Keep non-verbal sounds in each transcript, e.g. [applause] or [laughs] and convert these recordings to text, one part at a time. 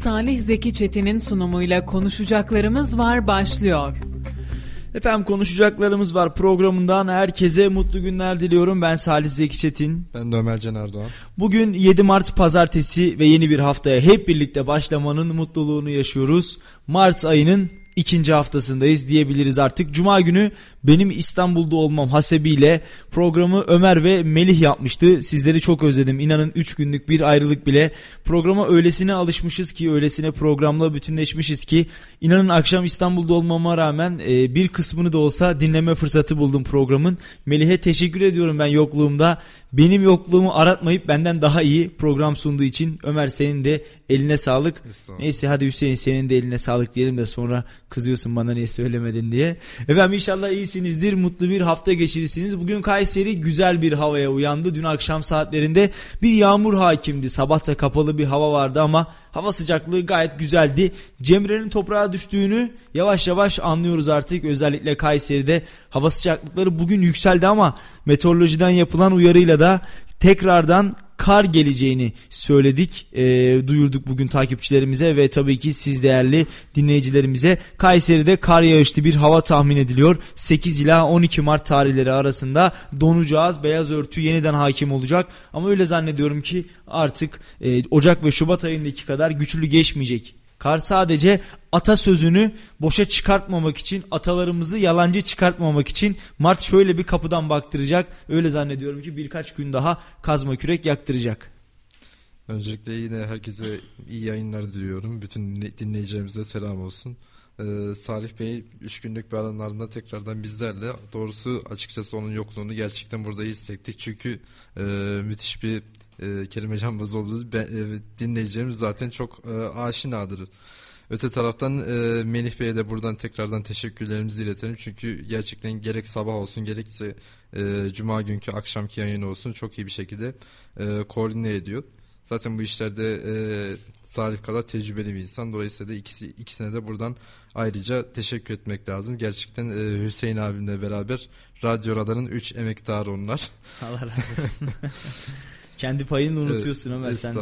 Salih Zeki Çetin'in sunumuyla konuşacaklarımız var başlıyor. Efendim konuşacaklarımız var programından herkese mutlu günler diliyorum. Ben Salih Zeki Çetin. Ben de Ömer Can Erdoğan. Bugün 7 Mart pazartesi ve yeni bir haftaya hep birlikte başlamanın mutluluğunu yaşıyoruz. Mart ayının ikinci haftasındayız diyebiliriz artık. Cuma günü benim İstanbul'da olmam hasebiyle programı Ömer ve Melih yapmıştı. Sizleri çok özledim. İnanın 3 günlük bir ayrılık bile. Programa öylesine alışmışız ki, öylesine programla bütünleşmişiz ki inanın akşam İstanbul'da olmama rağmen e, bir kısmını da olsa dinleme fırsatı buldum programın. Melih'e teşekkür ediyorum ben yokluğumda. Benim yokluğumu aratmayıp benden daha iyi program sunduğu için Ömer senin de eline sağlık. Neyse hadi Hüseyin senin de eline sağlık diyelim de sonra kızıyorsun bana niye söylemedin diye. Efendim inşallah iyisinizdir, mutlu bir hafta geçirirsiniz. Bugün Kayseri güzel bir havaya uyandı. Dün akşam saatlerinde bir yağmur hakimdi. Sabahta kapalı bir hava vardı ama hava sıcaklığı gayet güzeldi. Cemre'nin toprağa düştüğünü yavaş yavaş anlıyoruz artık. Özellikle Kayseri'de hava sıcaklıkları bugün yükseldi ama meteorolojiden yapılan uyarıyla da tekrardan kar geleceğini söyledik, e, duyurduk bugün takipçilerimize ve tabii ki siz değerli dinleyicilerimize. Kayseri'de kar yağışlı bir hava tahmin ediliyor. 8 ila 12 Mart tarihleri arasında donacağız, beyaz örtü yeniden hakim olacak. Ama öyle zannediyorum ki artık e, Ocak ve Şubat ayındaki kadar güçlü geçmeyecek Kar sadece atasözünü boşa çıkartmamak için, atalarımızı yalancı çıkartmamak için Mart şöyle bir kapıdan baktıracak. Öyle zannediyorum ki birkaç gün daha kazma kürek yaktıracak. Öncelikle yine herkese iyi yayınlar diliyorum. Bütün dinleyicilerimize selam olsun. Ee, Salih Bey 3 günlük bir alanlarında tekrardan bizlerle doğrusu açıkçası onun yokluğunu gerçekten burada hissettik. Çünkü e, müthiş bir e, kelime cambazı olduğunuz ben, e, dinleyicilerimiz zaten çok e, aşinadır. Öte taraftan e, Melih Bey'e de buradan tekrardan teşekkürlerimizi iletelim. Çünkü gerçekten gerek sabah olsun gerekse e, cuma günkü akşamki yayın olsun çok iyi bir şekilde e, koordine ediyor. Zaten bu işlerde e, Salih kadar tecrübeli bir insan. Dolayısıyla da ikisi, ikisine de buradan ayrıca teşekkür etmek lazım. Gerçekten e, Hüseyin abimle beraber Radyo Radar'ın 3 emektarı onlar. Allah razı olsun. [laughs] Kendi payını unutuyorsun Ömer sen de.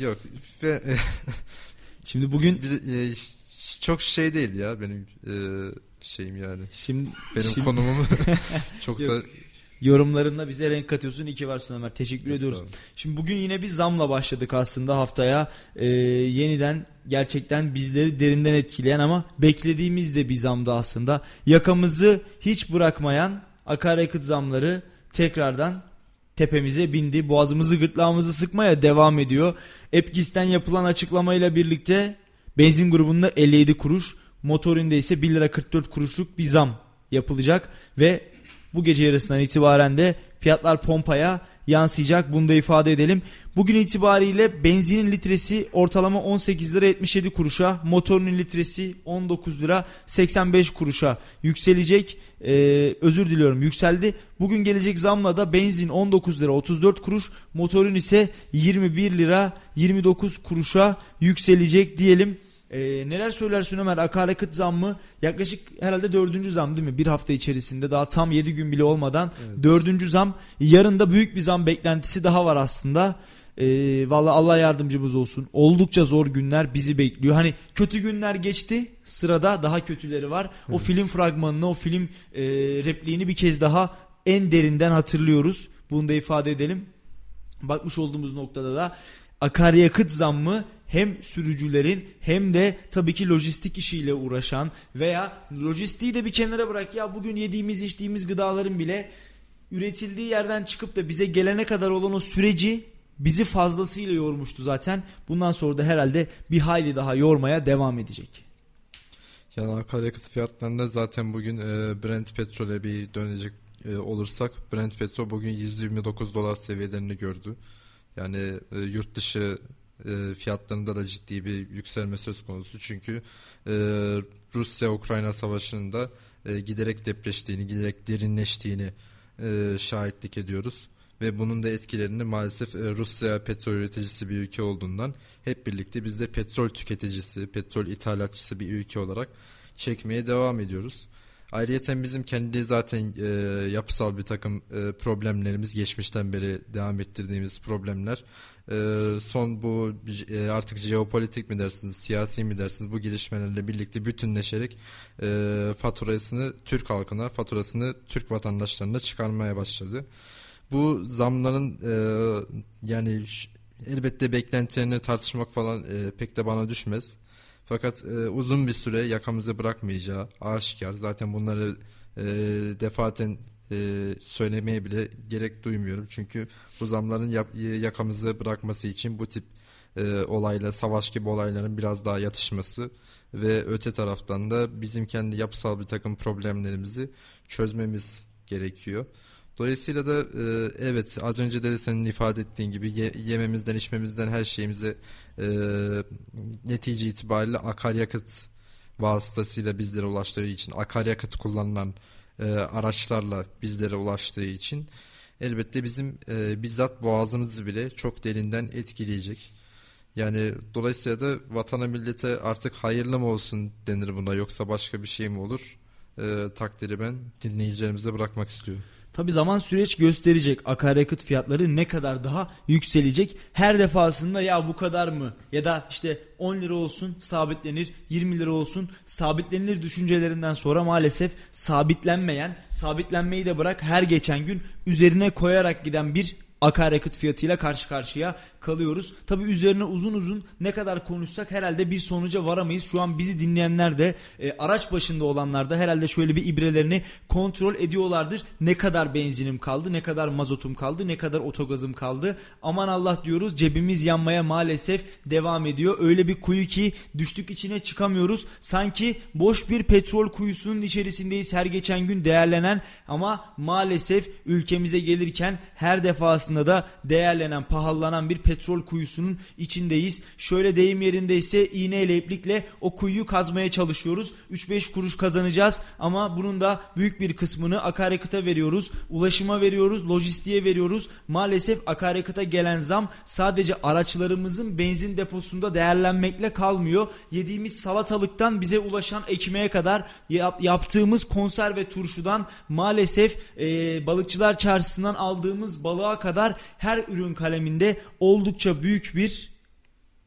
Yok. Ve, [laughs] Şimdi bugün bir, e, çok şey değil ya benim e, şeyim yani. Şimdi benim şimdi... konumum [laughs] [laughs] çok da yorumlarında bize renk katıyorsun. İyi ki varsın Ömer. Teşekkür ediyoruz. Şimdi bugün yine bir zamla başladık aslında haftaya. Ee, yeniden gerçekten bizleri derinden etkileyen ama beklediğimiz de bir zamdı aslında. Yakamızı hiç bırakmayan akaryakıt zamları tekrardan tepemize bindi. Boğazımızı gırtlağımızı sıkmaya devam ediyor. Epgis'ten yapılan açıklamayla birlikte benzin grubunda 57 kuruş, motorinde ise 1 lira 44 kuruşluk bir zam yapılacak ve bu gece yarısından itibaren de fiyatlar pompaya yansıyacak. Bunu da ifade edelim. Bugün itibariyle benzinin litresi ortalama 18 lira 77 kuruşa, motorunun litresi 19 lira 85 kuruşa yükselecek. Ee, özür diliyorum yükseldi. Bugün gelecek zamla da benzin 19 lira 34 kuruş, motorun ise 21 lira 29 kuruşa yükselecek diyelim. Ee, neler söylersin Ömer? Akaryakıt zammı yaklaşık herhalde dördüncü zam değil mi? Bir hafta içerisinde daha tam yedi gün bile olmadan evet. dördüncü zam. Yarın da büyük bir zam beklentisi daha var aslında. Ee, Valla Allah yardımcımız olsun. Oldukça zor günler bizi bekliyor. Hani kötü günler geçti. Sırada daha kötüleri var. Evet. O film fragmanını, o film e, repliğini bir kez daha en derinden hatırlıyoruz. Bunu da ifade edelim. Bakmış olduğumuz noktada da akaryakıt zammı hem sürücülerin hem de tabii ki lojistik işiyle uğraşan veya lojistiği de bir kenara bırak ya bugün yediğimiz içtiğimiz gıdaların bile üretildiği yerden çıkıp da bize gelene kadar olan o süreci bizi fazlasıyla yormuştu zaten. Bundan sonra da herhalde bir hayli daha yormaya devam edecek. Yani akaryakıt fiyatlarında zaten bugün e, Brent petrole bir dönecek e, olursak Brent petrol bugün 129 dolar seviyelerini gördü. Yani e, yurt dışı e, fiyatlarında da ciddi bir yükselme söz konusu. Çünkü e, Rusya-Ukrayna savaşında e, giderek depreştiğini, giderek derinleştiğini e, şahitlik ediyoruz. Ve bunun da etkilerini maalesef e, Rusya petrol üreticisi bir ülke olduğundan hep birlikte biz de petrol tüketicisi, petrol ithalatçısı bir ülke olarak çekmeye devam ediyoruz. Ayrıca bizim kendi zaten e, yapısal bir takım e, problemlerimiz geçmişten beri devam ettirdiğimiz problemler. E, son bu e, artık jeopolitik mi dersiniz, siyasi mi dersiniz bu gelişmelerle birlikte bütünleşerek e, faturasını Türk halkına, faturasını Türk vatandaşlarına çıkarmaya başladı. Bu zamların e, yani elbette beklentilerini tartışmak falan e, pek de bana düşmez. Fakat e, uzun bir süre yakamızı bırakmayacağı aşikar. Zaten bunları e, defaten e, söylemeye bile gerek duymuyorum. Çünkü bu zamların yap, yakamızı bırakması için bu tip e, olayla, savaş gibi olayların biraz daha yatışması ve öte taraftan da bizim kendi yapısal bir takım problemlerimizi çözmemiz gerekiyor. Dolayısıyla da e, evet az önce de senin ifade ettiğin gibi ye, yememizden içmemizden her şeyimize e, netice itibariyle akaryakıt vasıtasıyla bizlere ulaştığı için akaryakıt kullanılan e, araçlarla bizlere ulaştığı için elbette bizim e, bizzat boğazımızı bile çok derinden etkileyecek. Yani dolayısıyla da vatana millete artık hayırlı mı olsun denir buna yoksa başka bir şey mi olur? E, takdiri ben dinleyicilerimize bırakmak istiyorum. Tabi zaman süreç gösterecek akaryakıt fiyatları ne kadar daha yükselecek. Her defasında ya bu kadar mı ya da işte 10 lira olsun sabitlenir 20 lira olsun sabitlenir düşüncelerinden sonra maalesef sabitlenmeyen sabitlenmeyi de bırak her geçen gün üzerine koyarak giden bir akaryakıt fiyatıyla karşı karşıya kalıyoruz. Tabi üzerine uzun uzun ne kadar konuşsak herhalde bir sonuca varamayız. Şu an bizi dinleyenler de e, araç başında olanlar da herhalde şöyle bir ibrelerini kontrol ediyorlardır. Ne kadar benzinim kaldı, ne kadar mazotum kaldı, ne kadar otogazım kaldı. Aman Allah diyoruz cebimiz yanmaya maalesef devam ediyor. Öyle bir kuyu ki düştük içine çıkamıyoruz. Sanki boş bir petrol kuyusunun içerisindeyiz her geçen gün değerlenen ama maalesef ülkemize gelirken her defasında da değerlenen, pahalanan bir petrol kuyusunun içindeyiz. Şöyle deyim yerindeyse iğneyle iplikle o kuyuyu kazmaya çalışıyoruz. 3-5 kuruş kazanacağız ama bunun da büyük bir kısmını akaryakıta veriyoruz. Ulaşıma veriyoruz, lojistiğe veriyoruz. Maalesef akaryakıta gelen zam sadece araçlarımızın benzin deposunda değerlenmekle kalmıyor. Yediğimiz salatalıktan bize ulaşan ekmeğe kadar yap, yaptığımız konserve turşudan maalesef e, balıkçılar çarşısından aldığımız balığa kadar her ürün kaleminde ol oldukça büyük bir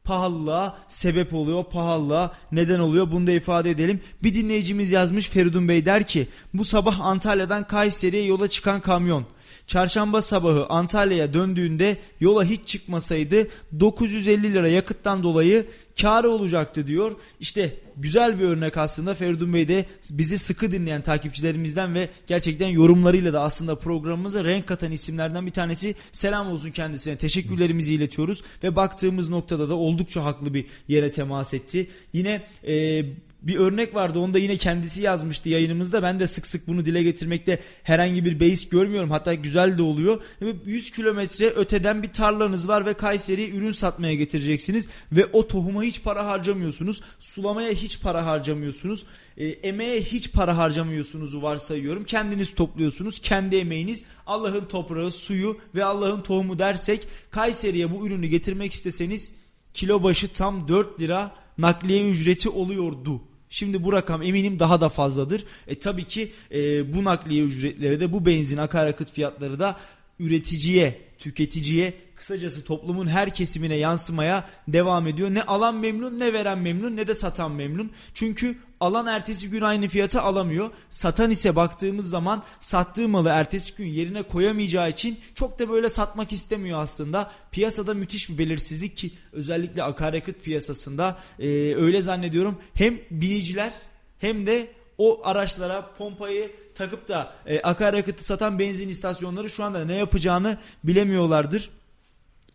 pahalılığa sebep oluyor. Pahalılığa neden oluyor. Bunu da ifade edelim. Bir dinleyicimiz yazmış Feridun Bey der ki bu sabah Antalya'dan Kayseri'ye yola çıkan kamyon Çarşamba sabahı Antalya'ya döndüğünde yola hiç çıkmasaydı 950 lira yakıttan dolayı karı olacaktı diyor. İşte güzel bir örnek aslında Feridun Bey de bizi sıkı dinleyen takipçilerimizden ve gerçekten yorumlarıyla da aslında programımıza renk katan isimlerden bir tanesi. Selam olsun kendisine. Teşekkürlerimizi iletiyoruz ve baktığımız noktada da oldukça haklı bir yere temas etti. Yine e, bir örnek vardı onu da yine kendisi yazmıştı yayınımızda. Ben de sık sık bunu dile getirmekte herhangi bir beis görmüyorum. Hatta güzel de oluyor. 100 kilometre öteden bir tarlanız var ve Kayseri'ye ürün satmaya getireceksiniz. Ve o tohuma hiç para harcamıyorsunuz. Sulamaya hiç para harcamıyorsunuz. E, emeğe hiç para harcamıyorsunuzu varsayıyorum. Kendiniz topluyorsunuz. Kendi emeğiniz Allah'ın toprağı, suyu ve Allah'ın tohumu dersek Kayseri'ye bu ürünü getirmek isteseniz kilo başı tam 4 lira nakliye ücreti oluyordu. Şimdi bu rakam eminim daha da fazladır. E tabii ki e, bu nakliye ücretleri de bu benzin akaryakıt fiyatları da üreticiye, tüketiciye kısacası toplumun her kesimine yansımaya devam ediyor. Ne alan memnun ne veren memnun ne de satan memnun. Çünkü alan ertesi gün aynı fiyata alamıyor. Satan ise baktığımız zaman sattığı malı ertesi gün yerine koyamayacağı için çok da böyle satmak istemiyor aslında. Piyasada müthiş bir belirsizlik ki özellikle akaryakıt piyasasında e, öyle zannediyorum hem biniciler hem de o araçlara pompayı takıp da e, akaryakıtı satan benzin istasyonları şu anda ne yapacağını bilemiyorlardır.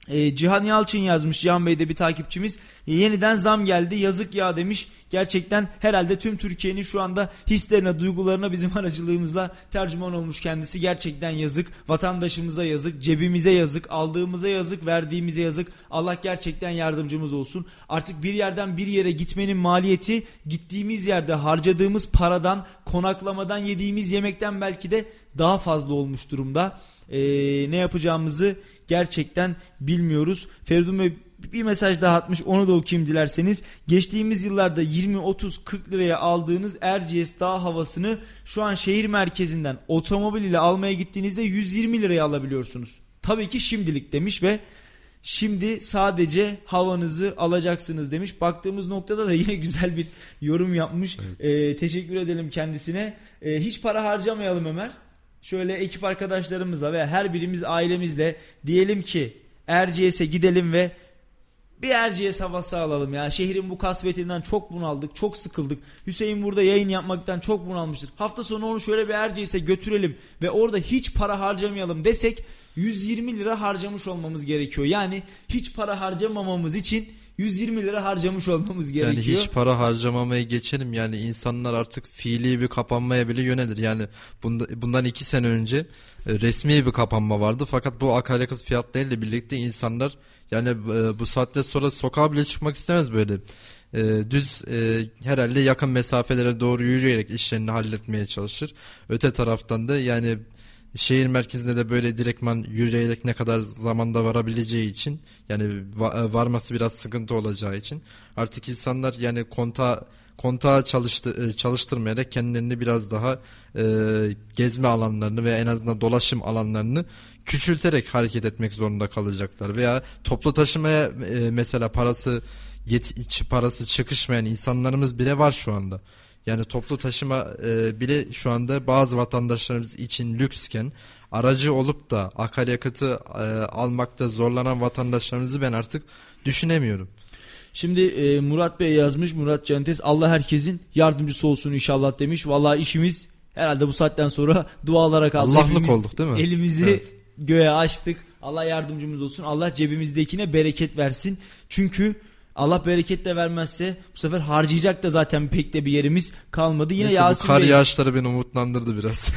E, Cihan Yalçın yazmış Cihan Bey de bir takipçimiz. Yeniden zam geldi yazık ya demiş. Gerçekten herhalde tüm Türkiye'nin şu anda hislerine duygularına bizim [laughs] aracılığımızla tercüman olmuş kendisi. Gerçekten yazık. Vatandaşımıza yazık. Cebimize yazık. Aldığımıza yazık. Verdiğimize yazık. Allah gerçekten yardımcımız olsun. Artık bir yerden bir yere gitmenin maliyeti gittiğimiz yerde harcadığımız paradan konaklamadan yediğimiz yemekten belki de daha fazla olmuş durumda. e, ne yapacağımızı gerçekten bilmiyoruz. Feridun Bey bir mesaj daha atmış onu da okuyayım dilerseniz. Geçtiğimiz yıllarda 20 30 40 liraya aldığınız Erciyes dağ havasını şu an şehir merkezinden otomobil ile almaya gittiğinizde 120 liraya alabiliyorsunuz. Tabii ki şimdilik demiş ve Şimdi sadece havanızı alacaksınız demiş. Baktığımız noktada da [laughs] yine güzel bir yorum yapmış. Evet. Ee, teşekkür edelim kendisine. Ee, hiç para harcamayalım Ömer. Şöyle ekip arkadaşlarımızla veya her birimiz ailemizle diyelim ki Erciyes'e gidelim ve bir Erciyes havası alalım ya. Şehrin bu kasvetinden çok bunaldık, çok sıkıldık. Hüseyin burada yayın yapmaktan çok bunalmıştır. Hafta sonu onu şöyle bir Erciyes'e götürelim ve orada hiç para harcamayalım desek 120 lira harcamış olmamız gerekiyor. Yani hiç para harcamamamız için 120 lira harcamış olmamız gerekiyor. Yani hiç para harcamamaya geçelim. Yani insanlar artık fiili bir kapanmaya bile yönelir. Yani bunda, bundan iki sene önce e, resmi bir kapanma vardı. Fakat bu akaryakıt fiyatlarıyla birlikte insanlar yani e, bu saatte sonra sokağa bile çıkmak istemez böyle. E, düz e, herhalde yakın mesafelere doğru yürüyerek işlerini halletmeye çalışır. Öte taraftan da yani şehir merkezinde de böyle direktman yürüyerek ne kadar zamanda varabileceği için yani va- varması biraz sıkıntı olacağı için artık insanlar yani konta kontağı çalıştı, çalıştırmayarak kendilerini biraz daha e, gezme alanlarını ve en azından dolaşım alanlarını küçülterek hareket etmek zorunda kalacaklar veya toplu taşımaya e, mesela parası yet, parası çıkışmayan insanlarımız bile var şu anda. Yani toplu taşıma e, bile şu anda bazı vatandaşlarımız için lüksken aracı olup da akaryakıtı e, almakta zorlanan vatandaşlarımızı ben artık düşünemiyorum. Şimdi e, Murat Bey yazmış. Murat Centes Allah herkesin yardımcısı olsun inşallah demiş. Vallahi işimiz herhalde bu saatten sonra [laughs] dualara kaldı. Allah'lık Hepimiz olduk değil mi? Elimizi Evet. göğe açtık. Allah yardımcımız olsun. Allah cebimizdekine bereket versin. Çünkü Allah bereket de vermezse bu sefer harcayacak da zaten pek de bir yerimiz kalmadı. Yine Neyse bu Yasin kar Bey yağışları beni umutlandırdı biraz.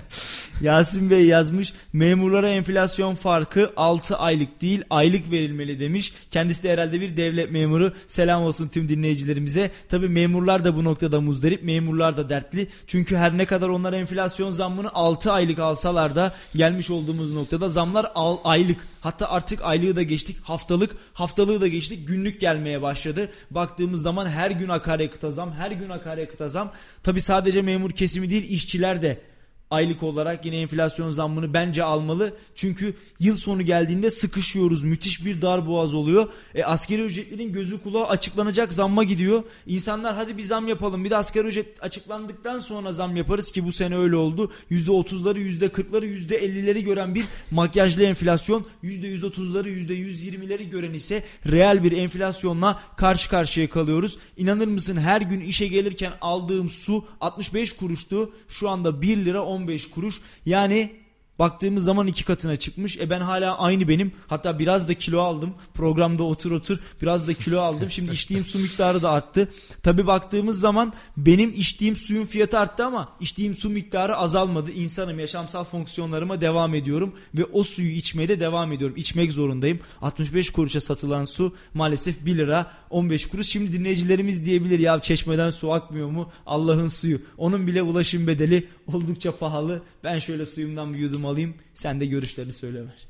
[laughs] Yasin Bey yazmış. Memurlara enflasyon farkı 6 aylık değil aylık verilmeli demiş. Kendisi de herhalde bir devlet memuru. Selam olsun tüm dinleyicilerimize. Tabi memurlar da bu noktada muzdarip. Memurlar da dertli. Çünkü her ne kadar onlar enflasyon zammını 6 aylık alsalar da gelmiş olduğumuz noktada zamlar al, aylık. Hatta artık aylığı da geçtik. Haftalık, haftalığı da geçtik. Günlük gelmeye başladı. Baktığımız zaman her gün akaryakıta zam, her gün akaryakıta zam. Tabi sadece memur kesimi değil işçiler de aylık olarak yine enflasyon zammını bence almalı. Çünkü yıl sonu geldiğinde sıkışıyoruz. Müthiş bir dar boğaz oluyor. E, askeri ücretlerin gözü kulağı açıklanacak zamma gidiyor. İnsanlar hadi bir zam yapalım. Bir de asgari ücret açıklandıktan sonra zam yaparız ki bu sene öyle oldu. %30'ları, %40'ları, %50'leri gören bir makyajlı enflasyon. %130'ları, %120'leri gören ise reel bir enflasyonla karşı karşıya kalıyoruz. İnanır mısın her gün işe gelirken aldığım su 65 kuruştu. Şu anda 1 lira 15 kuruş. Yani Baktığımız zaman iki katına çıkmış. E ben hala aynı benim. Hatta biraz da kilo aldım. Programda otur otur biraz da kilo aldım. Şimdi içtiğim su miktarı da arttı. Tabi baktığımız zaman benim içtiğim suyun fiyatı arttı ama içtiğim su miktarı azalmadı. İnsanım yaşamsal fonksiyonlarıma devam ediyorum. Ve o suyu içmeye de devam ediyorum. İçmek zorundayım. 65 kuruşa satılan su maalesef 1 lira 15 kuruş. Şimdi dinleyicilerimiz diyebilir ya çeşmeden su akmıyor mu? Allah'ın suyu. Onun bile ulaşım bedeli oldukça pahalı. Ben şöyle suyumdan bir yudum alayım. Sen de görüşlerini söyle Ömer.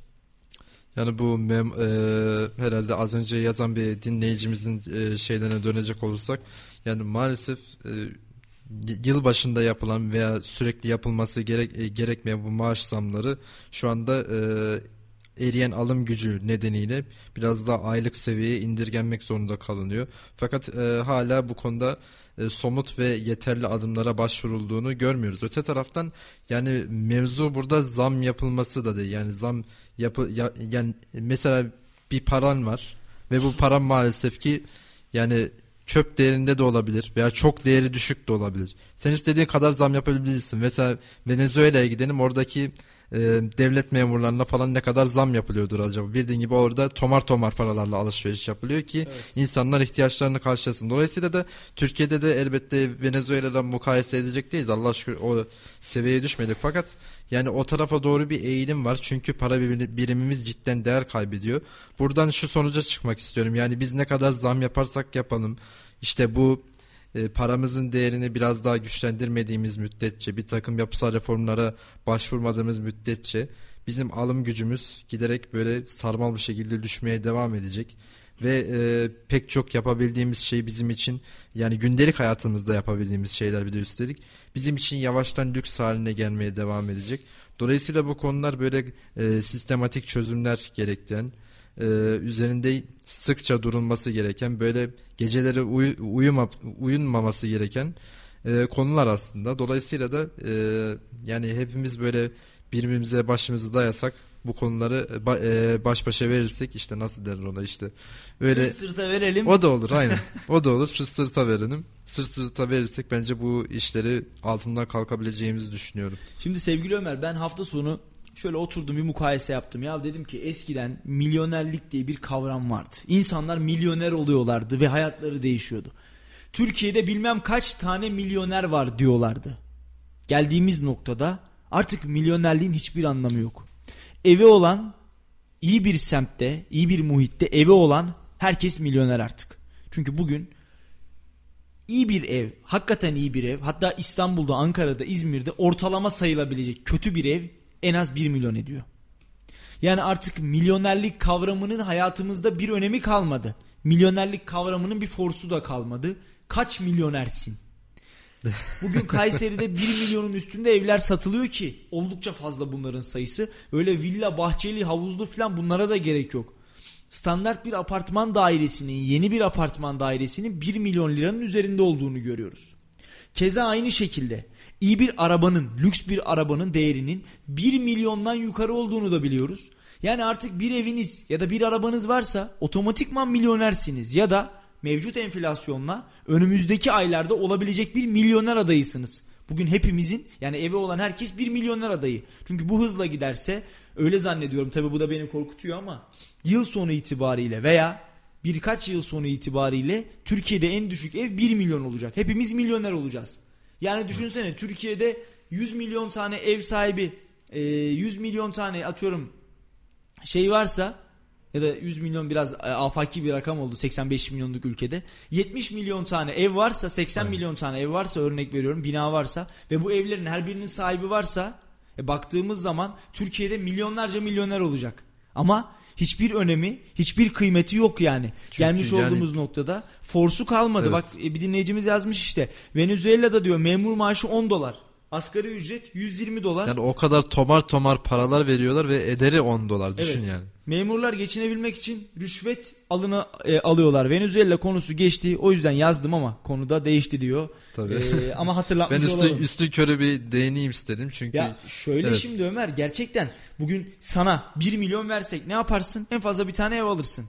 Yani bu mem, e, herhalde az önce yazan bir dinleyicimizin e, şeylerine dönecek olursak yani maalesef e, yıl başında yapılan veya sürekli yapılması gerek e, gerekmeyen bu maaş zamları şu anda e, eriyen alım gücü nedeniyle biraz daha aylık seviyeye indirgenmek zorunda kalınıyor. Fakat e, hala bu konuda e, somut ve yeterli adımlara başvurulduğunu görmüyoruz. Öte taraftan yani mevzu burada zam yapılması da değil. Yani zam yapı ya, yani mesela bir paran var ve bu paran maalesef ki yani çöp değerinde de olabilir veya çok değeri düşük de olabilir. Sen istediğin kadar zam yapabilirsin. Mesela Venezuela'ya gidelim oradaki e, devlet memurlarına falan ne kadar zam yapılıyordur acaba? Bildiğin gibi orada tomar tomar paralarla alışveriş yapılıyor ki Evet. insanlar ihtiyaçlarını karşılasın. Dolayısıyla da Türkiye'de de elbette Venezuela'dan mukayese edecek değiliz. Allah şükür o seviyeye düşmedik. Fakat yani o tarafa doğru bir eğilim var. Çünkü para bir- birimimiz cidden değer kaybediyor. Buradan şu sonuca çıkmak istiyorum. Yani biz ne kadar zam yaparsak yapalım. işte bu e, paramızın değerini biraz daha güçlendirmediğimiz müddetçe bir takım yapısal reformlara başvurmadığımız müddetçe bizim alım gücümüz giderek böyle sarmal bir şekilde düşmeye devam edecek ve e, pek çok yapabildiğimiz şey bizim için yani gündelik hayatımızda yapabildiğimiz şeyler bir de üstelik bizim için yavaştan lüks haline gelmeye devam edecek. Dolayısıyla bu konular böyle e, sistematik çözümler gerektiren e, üzerinde sıkça durulması gereken böyle geceleri uy, uyuma, uyunmaması gereken e, konular aslında. Dolayısıyla da e, yani hepimiz böyle birbirimize başımızı dayasak bu konuları e, baş başa verirsek işte nasıl derler ona işte öyle sırt sırta verelim. O da olur [laughs] aynen. o da olur. Sırt sırta verelim. Sırt sırta verirsek bence bu işleri altından kalkabileceğimizi düşünüyorum. Şimdi sevgili Ömer ben hafta sonu şöyle oturdum bir mukayese yaptım. Ya dedim ki eskiden milyonerlik diye bir kavram vardı. İnsanlar milyoner oluyorlardı ve hayatları değişiyordu. Türkiye'de bilmem kaç tane milyoner var diyorlardı. Geldiğimiz noktada artık milyonerliğin hiçbir anlamı yok. Evi olan iyi bir semtte, iyi bir muhitte evi olan herkes milyoner artık. Çünkü bugün iyi bir ev, hakikaten iyi bir ev, hatta İstanbul'da, Ankara'da, İzmir'de ortalama sayılabilecek kötü bir ev en az 1 milyon ediyor. Yani artık milyonerlik kavramının hayatımızda bir önemi kalmadı. Milyonerlik kavramının bir forsu da kalmadı. Kaç milyonersin? Bugün Kayseri'de 1 milyonun üstünde evler satılıyor ki oldukça fazla bunların sayısı. Öyle villa, bahçeli, havuzlu falan bunlara da gerek yok. Standart bir apartman dairesinin, yeni bir apartman dairesinin 1 milyon liranın üzerinde olduğunu görüyoruz. Keza aynı şekilde iyi bir arabanın, lüks bir arabanın değerinin 1 milyondan yukarı olduğunu da biliyoruz. Yani artık bir eviniz ya da bir arabanız varsa otomatikman milyonersiniz ya da mevcut enflasyonla önümüzdeki aylarda olabilecek bir milyoner adayısınız. Bugün hepimizin yani evi olan herkes bir milyoner adayı. Çünkü bu hızla giderse öyle zannediyorum tabi bu da beni korkutuyor ama yıl sonu itibariyle veya birkaç yıl sonu itibariyle Türkiye'de en düşük ev 1 milyon olacak. Hepimiz milyoner olacağız. Yani düşünsene Türkiye'de 100 milyon tane ev sahibi 100 milyon tane atıyorum şey varsa ya da 100 milyon biraz e, afaki bir rakam oldu 85 milyonluk ülkede. 70 milyon tane ev varsa 80 Aynen. milyon tane ev varsa örnek veriyorum bina varsa ve bu evlerin her birinin sahibi varsa e, baktığımız zaman Türkiye'de milyonlarca milyoner olacak. Ama hiçbir önemi, hiçbir kıymeti yok yani. Çünkü Gelmiş yani... olduğumuz noktada forsu kalmadı. Evet. Bak e, bir dinleyicimiz yazmış işte. Venezuela'da diyor memur maaşı 10 dolar. Asgari ücret 120 dolar. Yani o kadar tomar tomar paralar veriyorlar ve ederi 10 dolar düşün evet. yani. Memurlar geçinebilmek için rüşvet alını e, alıyorlar. Venezuela konusu geçti. O yüzden yazdım ama konuda değişti diyor. Tabii. E, ama hatırlatmış [laughs] ben üstü, olalım. üstü körü bir değineyim istedim çünkü. Ya şöyle evet. şimdi Ömer gerçekten bugün sana 1 milyon versek ne yaparsın? En fazla bir tane ev alırsın.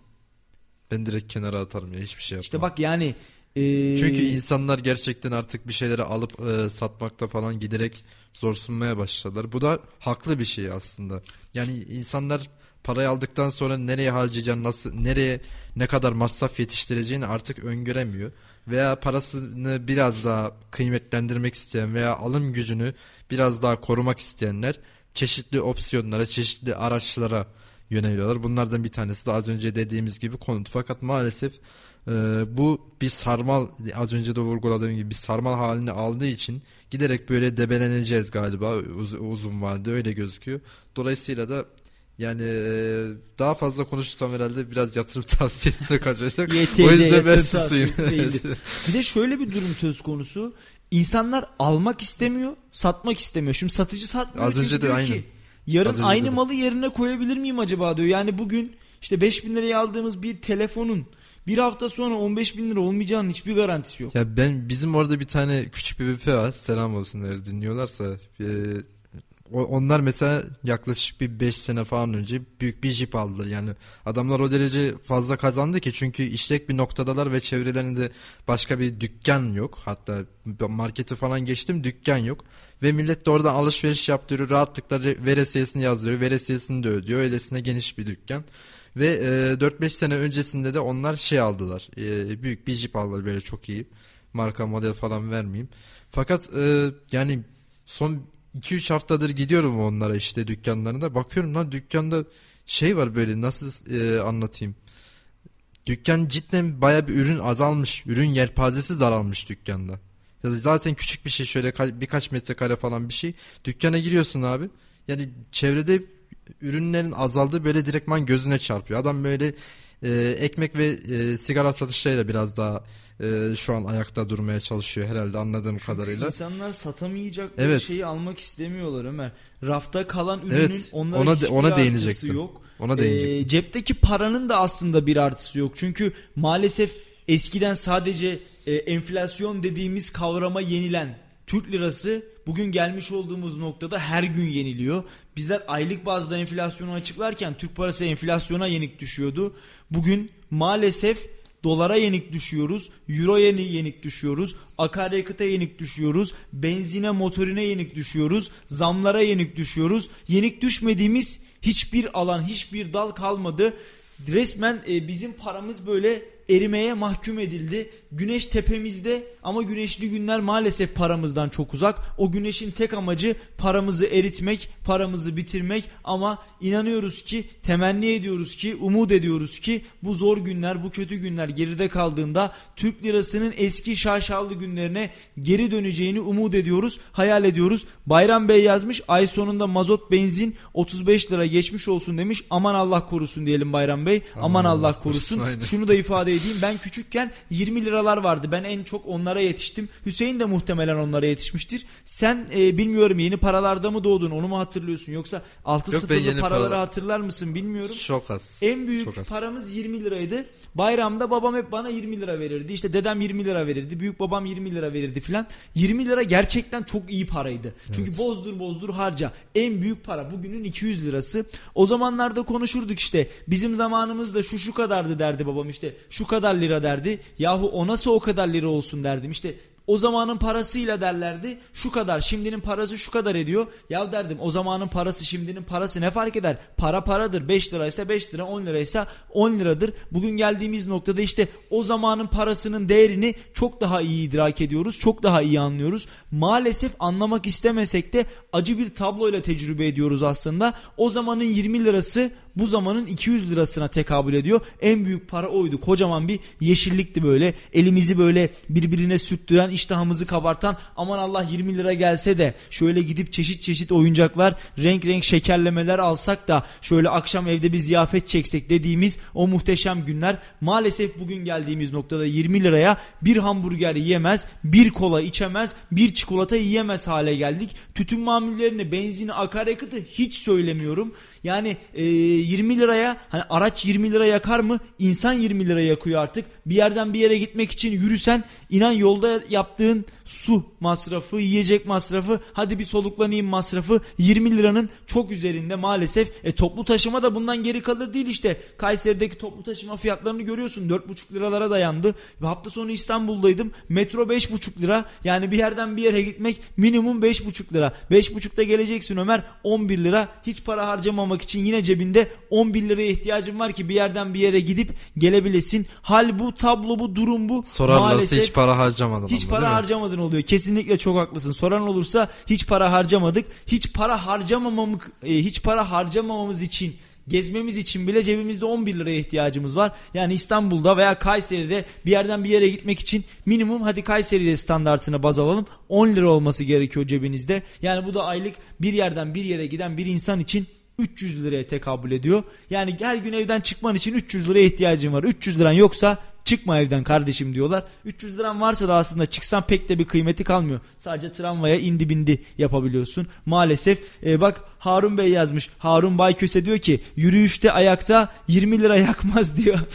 Ben direkt kenara atarım ya hiçbir şey yapmam. İşte bak yani ee... Çünkü insanlar gerçekten artık bir şeyleri alıp e, satmakta falan giderek zor sunmaya başladılar. Bu da haklı bir şey aslında. Yani insanlar parayı aldıktan sonra nereye harcayacağını, nasıl, nereye ne kadar masraf yetiştireceğini artık öngöremiyor. Veya parasını biraz daha kıymetlendirmek isteyen veya alım gücünü biraz daha korumak isteyenler çeşitli opsiyonlara, çeşitli araçlara yöneliyorlar. Bunlardan bir tanesi de az önce dediğimiz gibi konut. Fakat maalesef e, bu bir sarmal az önce de vurguladığım gibi bir sarmal halini aldığı için giderek böyle debeleneceğiz galiba uz, uzun vadede öyle gözüküyor. Dolayısıyla da yani e, daha fazla konuşursam herhalde biraz yatırım [laughs] tavsiyesine kaçacak. o yüzden ben susayım. [laughs] bir de şöyle bir durum söz konusu. İnsanlar almak istemiyor, satmak istemiyor. Şimdi satıcı satmıyor. Az önce de aynı. Ki, yarın aynı malı yerine koyabilir miyim acaba diyor. Yani bugün işte 5000 liraya aldığımız bir telefonun bir hafta sonra 15 bin lira olmayacağının hiçbir garantisi yok. Ya ben bizim orada bir tane küçük bir büfe var. Selam olsun eğer dinliyorlarsa. Ee, onlar mesela yaklaşık bir 5 sene falan önce büyük bir jip aldılar. Yani adamlar o derece fazla kazandı ki çünkü işlek bir noktadalar ve çevrelerinde başka bir dükkan yok. Hatta marketi falan geçtim dükkan yok. Ve millet de orada alışveriş yaptırıyor. Rahatlıkla veresiyesini yazdırıyor. Veresiyesini de ödüyor. Öylesine geniş bir dükkan. Ve e, 4-5 sene öncesinde de onlar şey aldılar. E, büyük bir jip aldılar böyle çok iyi. Marka model falan vermeyeyim. Fakat e, yani son 2-3 haftadır gidiyorum onlara işte dükkanlarına. Bakıyorum lan dükkanda şey var böyle nasıl e, anlatayım. Dükkan cidden baya bir ürün azalmış. Ürün yelpazesi daralmış dükkanda. Zaten küçük bir şey şöyle birkaç metrekare falan bir şey. Dükkana giriyorsun abi. Yani çevrede ürünlerin azaldığı böyle direktman gözüne çarpıyor. Adam böyle e, ekmek ve e, sigara satışlarıyla biraz daha e, şu an ayakta durmaya çalışıyor herhalde anladığım Çünkü kadarıyla. İnsanlar satamayacak Evet. şeyi almak istemiyorlar Ömer. Rafta kalan ürünün Evet, onlara ona hiçbir ona değinecektim. yok. Ona değinecektim. cepteki paranın da aslında bir artısı yok. Çünkü maalesef eskiden sadece e, enflasyon dediğimiz kavrama yenilen Türk lirası bugün gelmiş olduğumuz noktada her gün yeniliyor. Bizler aylık bazda enflasyonu açıklarken Türk parası enflasyona yenik düşüyordu. Bugün maalesef dolara yenik düşüyoruz, euro yeni yenik düşüyoruz, akaryakıta yenik düşüyoruz, benzine motorine yenik düşüyoruz, zamlara yenik düşüyoruz. Yenik düşmediğimiz hiçbir alan, hiçbir dal kalmadı. Resmen e, bizim paramız böyle erimeye mahkum edildi. Güneş tepemizde ama güneşli günler maalesef paramızdan çok uzak. O güneşin tek amacı paramızı eritmek, paramızı bitirmek ama inanıyoruz ki, temenni ediyoruz ki, umut ediyoruz ki bu zor günler, bu kötü günler geride kaldığında Türk lirasının eski şaşalı günlerine geri döneceğini umut ediyoruz, hayal ediyoruz. Bayram Bey yazmış ay sonunda mazot benzin 35 lira geçmiş olsun demiş. Aman Allah korusun diyelim Bayram Bey. Aman, Allah, korusun. aynen. Şunu da ifade edeyim. Ben küçükken 20 liralar vardı. Ben en çok onlara yetiştim. Hüseyin de muhtemelen onlara yetişmiştir. Sen e, bilmiyorum yeni paralarda mı doğdun onu mu hatırlıyorsun yoksa 6 Yok, sıfırlı paraları paralar- hatırlar mısın bilmiyorum. Çok az. En Çok büyük az. paramız 20 liraydı. Bayramda babam hep bana 20 lira verirdi. İşte dedem 20 lira verirdi. Büyük babam 20 lira verirdi filan. 20 lira gerçekten çok iyi paraydı. Çünkü bozdur bozdur harca. En büyük para bugünün 200 lirası. O zamanlarda konuşurduk işte. Bizim zamanımızda şu şu kadardı derdi babam işte. Şu kadar lira derdi. Yahu o nasıl o kadar lira olsun derdim. İşte o zamanın parasıyla derlerdi şu kadar şimdinin parası şu kadar ediyor. Ya derdim o zamanın parası şimdinin parası ne fark eder? Para paradır 5 liraysa 5 lira 10 liraysa 10 liradır. Bugün geldiğimiz noktada işte o zamanın parasının değerini çok daha iyi idrak ediyoruz. Çok daha iyi anlıyoruz. Maalesef anlamak istemesek de acı bir tabloyla tecrübe ediyoruz aslında. O zamanın 20 lirası bu zamanın 200 lirasına tekabül ediyor. En büyük para oydu. Kocaman bir yeşillikti böyle. Elimizi böyle birbirine sürttüren, iştahımızı kabartan aman Allah 20 lira gelse de şöyle gidip çeşit çeşit oyuncaklar, renk renk şekerlemeler alsak da şöyle akşam evde bir ziyafet çeksek dediğimiz o muhteşem günler maalesef bugün geldiğimiz noktada 20 liraya bir hamburger yiyemez, bir kola içemez, bir çikolata yiyemez hale geldik. Tütün mamullerini, benzini, akaryakıtı hiç söylemiyorum. Yani e, 20 liraya hani araç 20 lira yakar mı? İnsan 20 lira yakıyor artık. Bir yerden bir yere gitmek için yürüsen inan yolda yaptığın su masrafı, yiyecek masrafı, hadi bir soluklanayım masrafı 20 liranın çok üzerinde maalesef. E, toplu taşıma da bundan geri kalır değil işte. Kayseri'deki toplu taşıma fiyatlarını görüyorsun. 4,5 liralara dayandı. Ve hafta sonu İstanbul'daydım. Metro 5,5 lira. Yani bir yerden bir yere gitmek minimum 5,5 lira. 5,5'ta geleceksin Ömer 11 lira. Hiç para harcamamak için yine cebinde 11 liraya ihtiyacın var ki bir yerden bir yere gidip gelebilesin. Hal bu, tablo bu, durum bu. Sorarlarsa Maalesef hiç para harcamadın. hiç para harcamadın oluyor. Kesinlikle çok haklısın. Soran olursa hiç para harcamadık. Hiç para harcamamamız e, hiç para harcamamamız için gezmemiz için bile cebimizde 11 liraya ihtiyacımız var. Yani İstanbul'da veya Kayseri'de bir yerden bir yere gitmek için minimum hadi Kayseri'de standartını baz alalım 10 lira olması gerekiyor cebinizde. Yani bu da aylık bir yerden bir yere giden bir insan için 300 liraya tekabül ediyor. Yani her gün evden çıkman için 300 liraya ihtiyacın var. 300 liran yoksa çıkma evden kardeşim diyorlar. 300 liran varsa da aslında çıksan pek de bir kıymeti kalmıyor. Sadece tramvaya indi bindi yapabiliyorsun. Maalesef e, bak Harun Bey yazmış. Harun Bayköse diyor ki yürüyüşte ayakta 20 lira yakmaz diyor. [laughs]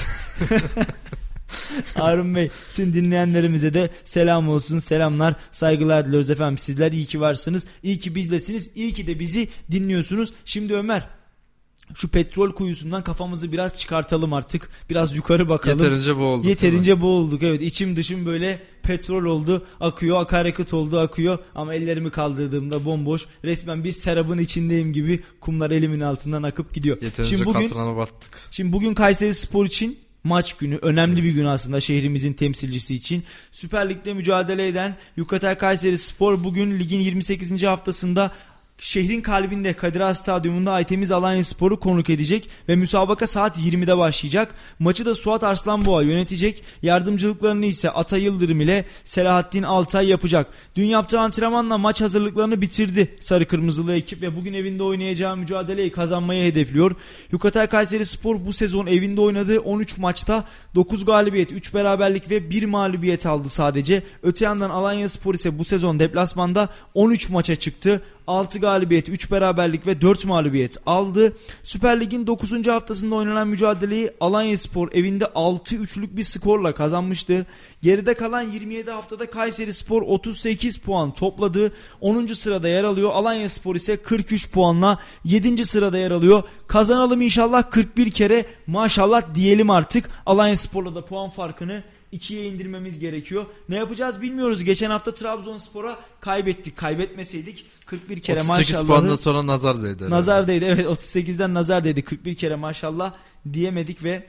Harun Bey tüm dinleyenlerimize de selam olsun selamlar saygılar diliyoruz efendim sizler iyi ki varsınız iyi ki bizlesiniz iyi ki de bizi dinliyorsunuz şimdi Ömer şu petrol kuyusundan kafamızı biraz çıkartalım artık biraz yukarı bakalım Yeterince bu oldu. Yeterince boğulduk evet içim dışım böyle petrol oldu akıyor akaryakıt oldu akıyor ama ellerimi kaldırdığımda bomboş resmen bir serabın içindeyim gibi kumlar elimin altından akıp gidiyor. Yeterince Şimdi bugün battık. Şimdi bugün Kayseri Spor için maç günü. Önemli bir gün aslında şehrimizin temsilcisi için. Süper Lig'de mücadele eden Yukatel Kayseri Spor bugün ligin 28. haftasında şehrin kalbinde Kadir Has Stadyumunda Aytemiz Alanya Spor'u konuk edecek ve müsabaka saat 20'de başlayacak. Maçı da Suat Arslanboğa yönetecek. Yardımcılıklarını ise Ata Yıldırım ile Selahattin Altay yapacak. Dün yaptığı antrenmanla maç hazırlıklarını bitirdi Sarı Kırmızılı ekip ve bugün evinde oynayacağı mücadeleyi kazanmayı hedefliyor. Yukatay Kayseri Spor bu sezon evinde oynadığı 13 maçta 9 galibiyet, 3 beraberlik ve 1 mağlubiyet aldı sadece. Öte yandan Alanya Spor ise bu sezon deplasmanda 13 maça çıktı. 6 galibiyet, 3 beraberlik ve 4 mağlubiyet aldı. Süper Lig'in 9. haftasında oynanan mücadeleyi Alanya Spor evinde 6-3'lük bir skorla kazanmıştı. Geride kalan 27 haftada Kayseri Spor 38 puan topladı. 10. sırada yer alıyor. Alanya Spor ise 43 puanla 7. sırada yer alıyor. Kazanalım inşallah 41 kere maşallah diyelim artık. Alanya Spor'la da puan farkını ikiye indirmemiz gerekiyor. Ne yapacağız bilmiyoruz. Geçen hafta Trabzonspor'a kaybettik. Kaybetmeseydik 41 kere 38 maşallah. puandan sonra nazar değdi. Nazar değdi. Evet 38'den nazar değdi. 41 kere maşallah diyemedik ve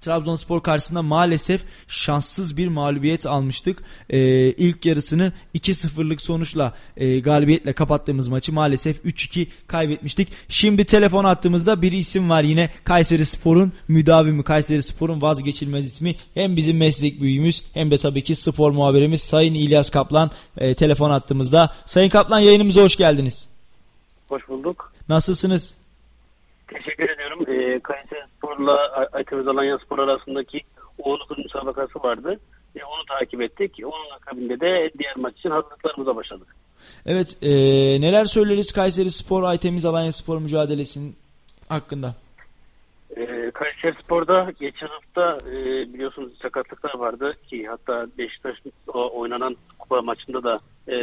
Trabzonspor karşısında maalesef şanssız bir mağlubiyet almıştık. Ee, ilk yarısını 2-0'lık sonuçla e, galibiyetle kapattığımız maçı maalesef 3-2 kaybetmiştik. Şimdi telefon attığımızda bir isim var yine Kayseri Spor'un müdavimi, Kayseri Spor'un vazgeçilmez ismi. Hem bizim meslek büyüğümüz hem de tabii ki spor muhabirimiz Sayın İlyas Kaplan e, telefon attığımızda. Sayın Kaplan yayınımıza hoş geldiniz. Hoş bulduk. Nasılsınız? Teşekkür ediyorum. Ee, Kayseri Spor'la Aytemiz Alanya Spor arasındaki Oğuzkul müsabakası vardı. E, onu takip ettik. Onun akabinde de diğer maç için hazırlıklarımıza başladık. Evet e, neler söyleriz Kayseri Spor Aytemiz Alanya Spor mücadelesinin hakkında? Ee, Kayseri Spor'da geçen hafta e, biliyorsunuz sakatlıklar vardı ki hatta Beşiktaş oynanan kupa maçında da e,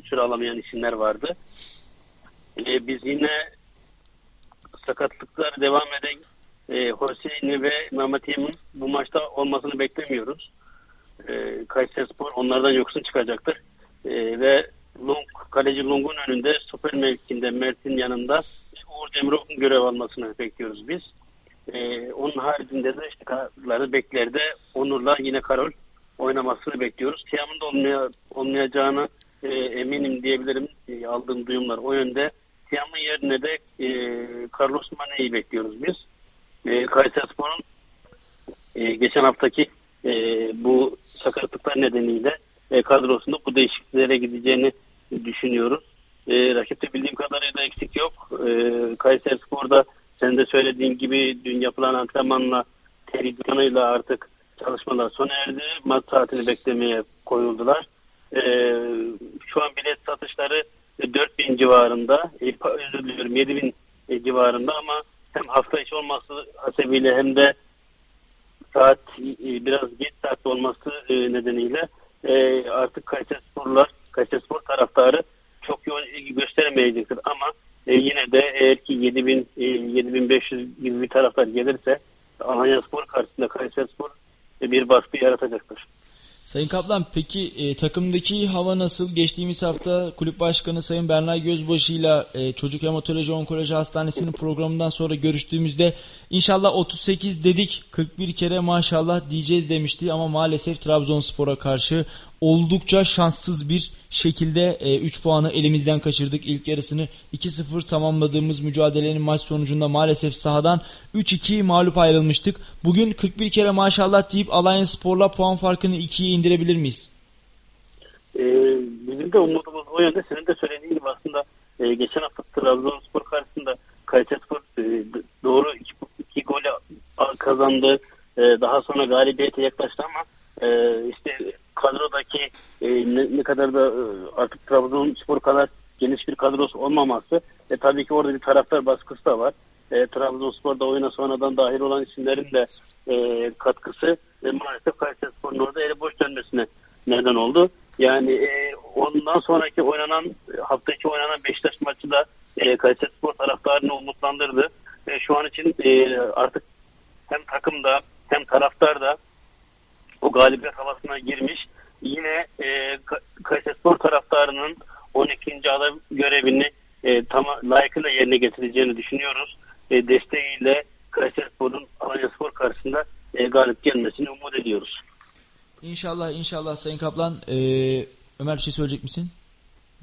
süre alamayan isimler vardı. E, biz yine sakatlıklar devam eden e, Hüseyin'i ve Mehmet Yemin bu maçta olmasını beklemiyoruz. E, Kayserispor onlardan yoksun çıkacaktır. E, ve Long, kaleci Long'un önünde stoper mevkinde Mert'in yanında Uğur Demirok'un görev almasını bekliyoruz biz. E, onun haricinde de işte kararları beklerde Onur'la yine Karol oynamasını bekliyoruz. Tiam'ın da olmaya, olmayacağını e, eminim diyebilirim. E, aldığım duyumlar o yönde. Tiam'ın yerine de e, Carlos Mane'yi bekliyoruz biz. E, Kayserispor'un e, geçen haftaki e, bu sakatlıklar nedeniyle e, kadrosunda bu değişikliklere gideceğini düşünüyoruz. E, rakipte bildiğim kadarıyla eksik yok. E, Kayserispor'da sen de söylediğin gibi dün yapılan antrenmanla televizyonuyla artık çalışmalar sona erdi. Maç saatini beklemeye koyuldular. E, şu an bilet satışları 4000 civarında, e, özür diliyorum 7000 e, civarında ama hem hafta içi olması hasebiyle hem de saat e, biraz geç saat olması e, nedeniyle e, artık Kayseri Sporlar, Kayseri Spor taraftarı çok yoğun ilgi gösteremeyecektir ama yine de eğer ki 7000 e, 7500 gibi bir taraftar gelirse Alanya Spor karşısında Kayseri Spor bir baskı yaratacaktır. Sayın Kaplan peki e, takımdaki hava nasıl? Geçtiğimiz hafta kulüp başkanı Sayın Bernay Gözbaşı ile e, Çocuk Hematoloji Onkoloji Hastanesi'nin programından sonra görüştüğümüzde inşallah 38 dedik 41 kere maşallah diyeceğiz demişti ama maalesef Trabzonspor'a karşı oldukça şanssız bir şekilde 3 e, puanı elimizden kaçırdık. İlk yarısını 2-0 tamamladığımız mücadelenin maç sonucunda maalesef sahadan 3-2 mağlup ayrılmıştık. Bugün 41 kere maşallah deyip Alanya Spor'la puan farkını 2'ye indirebilir miyiz? Ee, bizim de umudumuz o yönde. Senin de söylediğin gibi aslında e, geçen hafta Trabzonspor karşısında Kayserispor e, doğru 2 iki, iki golü kazandı. E, daha sonra galibiyete yaklaştı ama işte kadrodaki e, ne, ne kadar da e, artık Trabzonspor kadar geniş bir kadrosu olmaması ve tabii ki orada bir taraftar baskısı da var. E, Trabzonspor'da oyuna sonradan dahil olan isimlerin de e, katkısı e, maalesef Kayserispor'un orada eli boş dönmesine neden oldu. Yani e, ondan sonraki oynanan hafta içi oynanan Beşiktaş maçı da e, Kayserispor taraftarını umutlandırdı. E, şu an için e, artık hem takımda hem taraftar da o galibiyet havasına girmiş. Yine e, Kayserispor taraftarının 12. aday görevini e, tam layıkıyla yerine getireceğini düşünüyoruz. E, desteğiyle Kayserispor'un Alanyaspor karşısında e, galip gelmesini umut ediyoruz. İnşallah inşallah Sayın Kaplan. Ee, Ömer bir şey söyleyecek misin?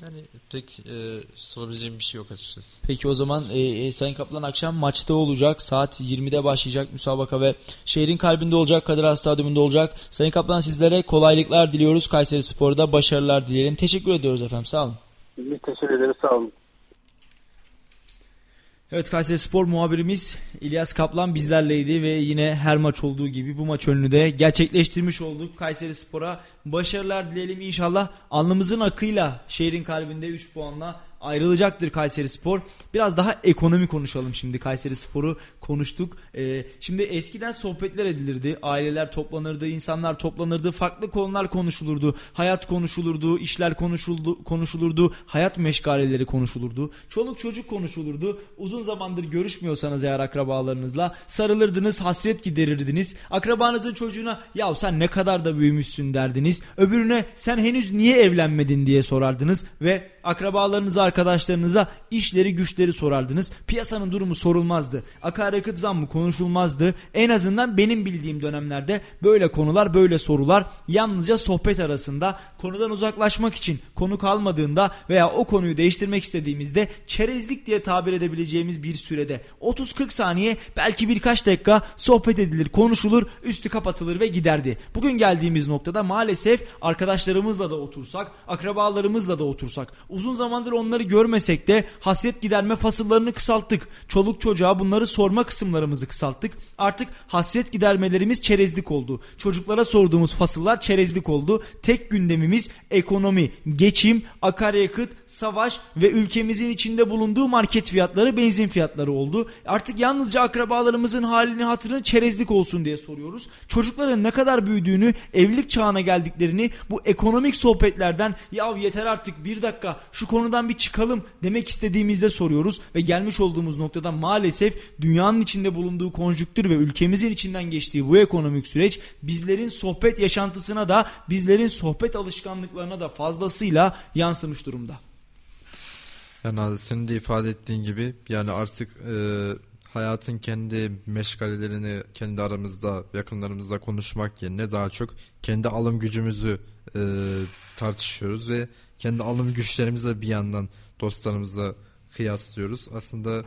Yani pek e, sorabileceğim bir şey yok açıkçası. Peki o zaman e, e, Sayın Kaplan akşam maçta olacak. Saat 20'de başlayacak müsabaka ve şehrin kalbinde olacak. Kadir Has Stadyumunda olacak. Sayın Kaplan sizlere kolaylıklar diliyoruz. Kayseri Spor'da başarılar dileyelim. Teşekkür ediyoruz efendim. Sağ olun. Biz teşekkür ederiz. Sağ olun. Evet Kayseri Spor muhabirimiz İlyas Kaplan bizlerleydi ve yine her maç olduğu gibi bu maç önünü de gerçekleştirmiş olduk. Kayseri Spor'a başarılar dileyelim inşallah. Alnımızın akıyla şehrin kalbinde 3 puanla ayrılacaktır Kayseri Spor. Biraz daha ekonomi konuşalım şimdi. Kayseri Spor'u konuştuk. Ee, şimdi eskiden sohbetler edilirdi. Aileler toplanırdı, insanlar toplanırdı. Farklı konular konuşulurdu. Hayat konuşulurdu, işler konuşuldu, konuşulurdu. Hayat meşgaleleri konuşulurdu. Çoluk çocuk konuşulurdu. Uzun zamandır görüşmüyorsanız eğer akrabalarınızla sarılırdınız, hasret giderirdiniz. Akrabanızın çocuğuna ya sen ne kadar da büyümüşsün derdiniz. Öbürüne sen henüz niye evlenmedin diye sorardınız ve akrabalarınıza, arkadaşlarınıza işleri güçleri sorardınız. Piyasanın durumu sorulmazdı. Akaryakıt zammı konuşulmazdı. En azından benim bildiğim dönemlerde böyle konular, böyle sorular yalnızca sohbet arasında konudan uzaklaşmak için konu kalmadığında veya o konuyu değiştirmek istediğimizde çerezlik diye tabir edebileceğimiz bir sürede 30-40 saniye belki birkaç dakika sohbet edilir, konuşulur, üstü kapatılır ve giderdi. Bugün geldiğimiz noktada maalesef arkadaşlarımızla da otursak, akrabalarımızla da otursak, uzun zamandır onları görmesek de hasret giderme fasıllarını kısalttık. Çoluk çocuğa bunları sorma kısımlarımızı kısalttık. Artık hasret gidermelerimiz çerezlik oldu. Çocuklara sorduğumuz fasıllar çerezlik oldu. Tek gündemimiz ekonomi, geçim, akaryakıt, savaş ve ülkemizin içinde bulunduğu market fiyatları, benzin fiyatları oldu. Artık yalnızca akrabalarımızın halini hatırını çerezlik olsun diye soruyoruz. Çocukların ne kadar büyüdüğünü, evlilik çağına geldiklerini bu ekonomik sohbetlerden ya yeter artık bir dakika şu konudan bir çıkalım demek istediğimizde soruyoruz ve gelmiş olduğumuz noktada maalesef dünyanın içinde bulunduğu konjüktür ve ülkemizin içinden geçtiği bu ekonomik süreç bizlerin sohbet yaşantısına da bizlerin sohbet alışkanlıklarına da fazlasıyla yansımış durumda. Yani senin de ifade ettiğin gibi yani artık e, hayatın kendi meşgalelerini kendi aramızda yakınlarımızda konuşmak yerine daha çok kendi alım gücümüzü e, tartışıyoruz ve kendi alım güçlerimizi bir yandan dostlarımızla kıyaslıyoruz. Aslında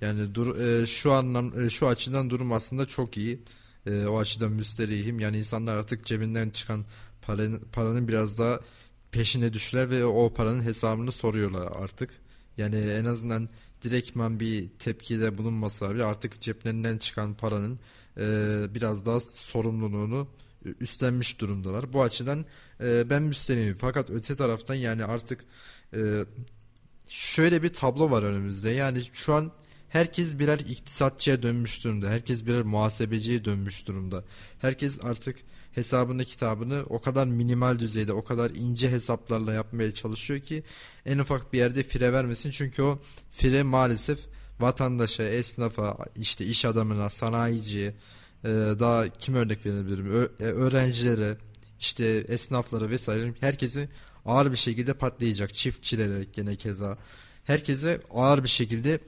yani dur, e, şu anlam e, şu açıdan durum aslında çok iyi. E, o açıdan müsterihim. Yani insanlar artık cebinden çıkan paranın, paranın biraz daha peşine düşler ve o paranın hesabını soruyorlar artık. Yani en azından direktman bir tepkide bulunmasa bile artık ceplerinden çıkan paranın e, biraz daha sorumluluğunu üstlenmiş durumdalar. Bu açıdan e, ben müsterihim. Fakat öte taraftan yani artık e, şöyle bir tablo var önümüzde. Yani şu an herkes birer iktisatçıya dönmüş durumda. Herkes birer muhasebeciye dönmüş durumda. Herkes artık hesabını kitabını o kadar minimal düzeyde o kadar ince hesaplarla yapmaya çalışıyor ki en ufak bir yerde fire vermesin. Çünkü o fire maalesef vatandaşa, esnafa, işte iş adamına, sanayiciye, daha kim örnek verebilirim? E, öğrencilere, işte esnaflara vesaire herkesi ağır bir şekilde patlayacak. Çiftçilere gene keza. Herkese ağır bir şekilde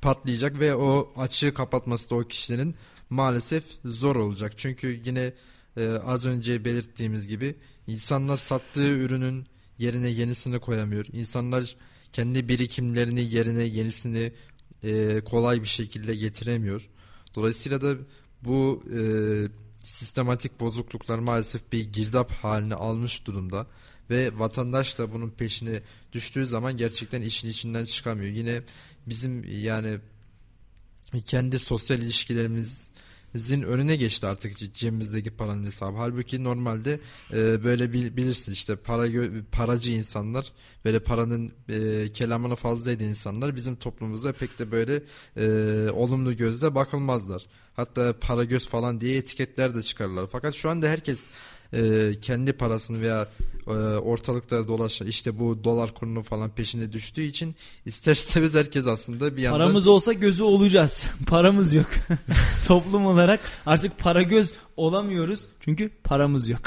patlayacak ve o açığı kapatması da o kişilerin maalesef zor olacak. Çünkü yine e, az önce belirttiğimiz gibi insanlar sattığı ürünün yerine yenisini koyamıyor. İnsanlar kendi birikimlerini yerine yenisini e, kolay bir şekilde getiremiyor. Dolayısıyla da bu e, sistematik bozukluklar maalesef bir girdap haline almış durumda ve vatandaş da bunun peşine düştüğü zaman gerçekten işin içinden çıkamıyor. Yine bizim yani kendi sosyal ilişkilerimizin önüne geçti artık cebimizdeki paranın hesabı. Halbuki normalde e, böyle bil, bilirsin işte para paracı insanlar böyle paranın e, kelamını fazla eden insanlar bizim toplumumuzda pek de böyle e, olumlu gözle bakılmazlar. Hatta para göz falan diye etiketler de çıkarırlar. Fakat şu anda herkes e, kendi parasını veya e, ortalıkta dolaşan işte bu dolar kurunu falan peşinde düştüğü için ister istemez herkes aslında bir yandan... Paramız olsa gözü olacağız. [laughs] Paramız yok. [laughs] Toplum olarak artık para göz olamıyoruz çünkü paramız yok.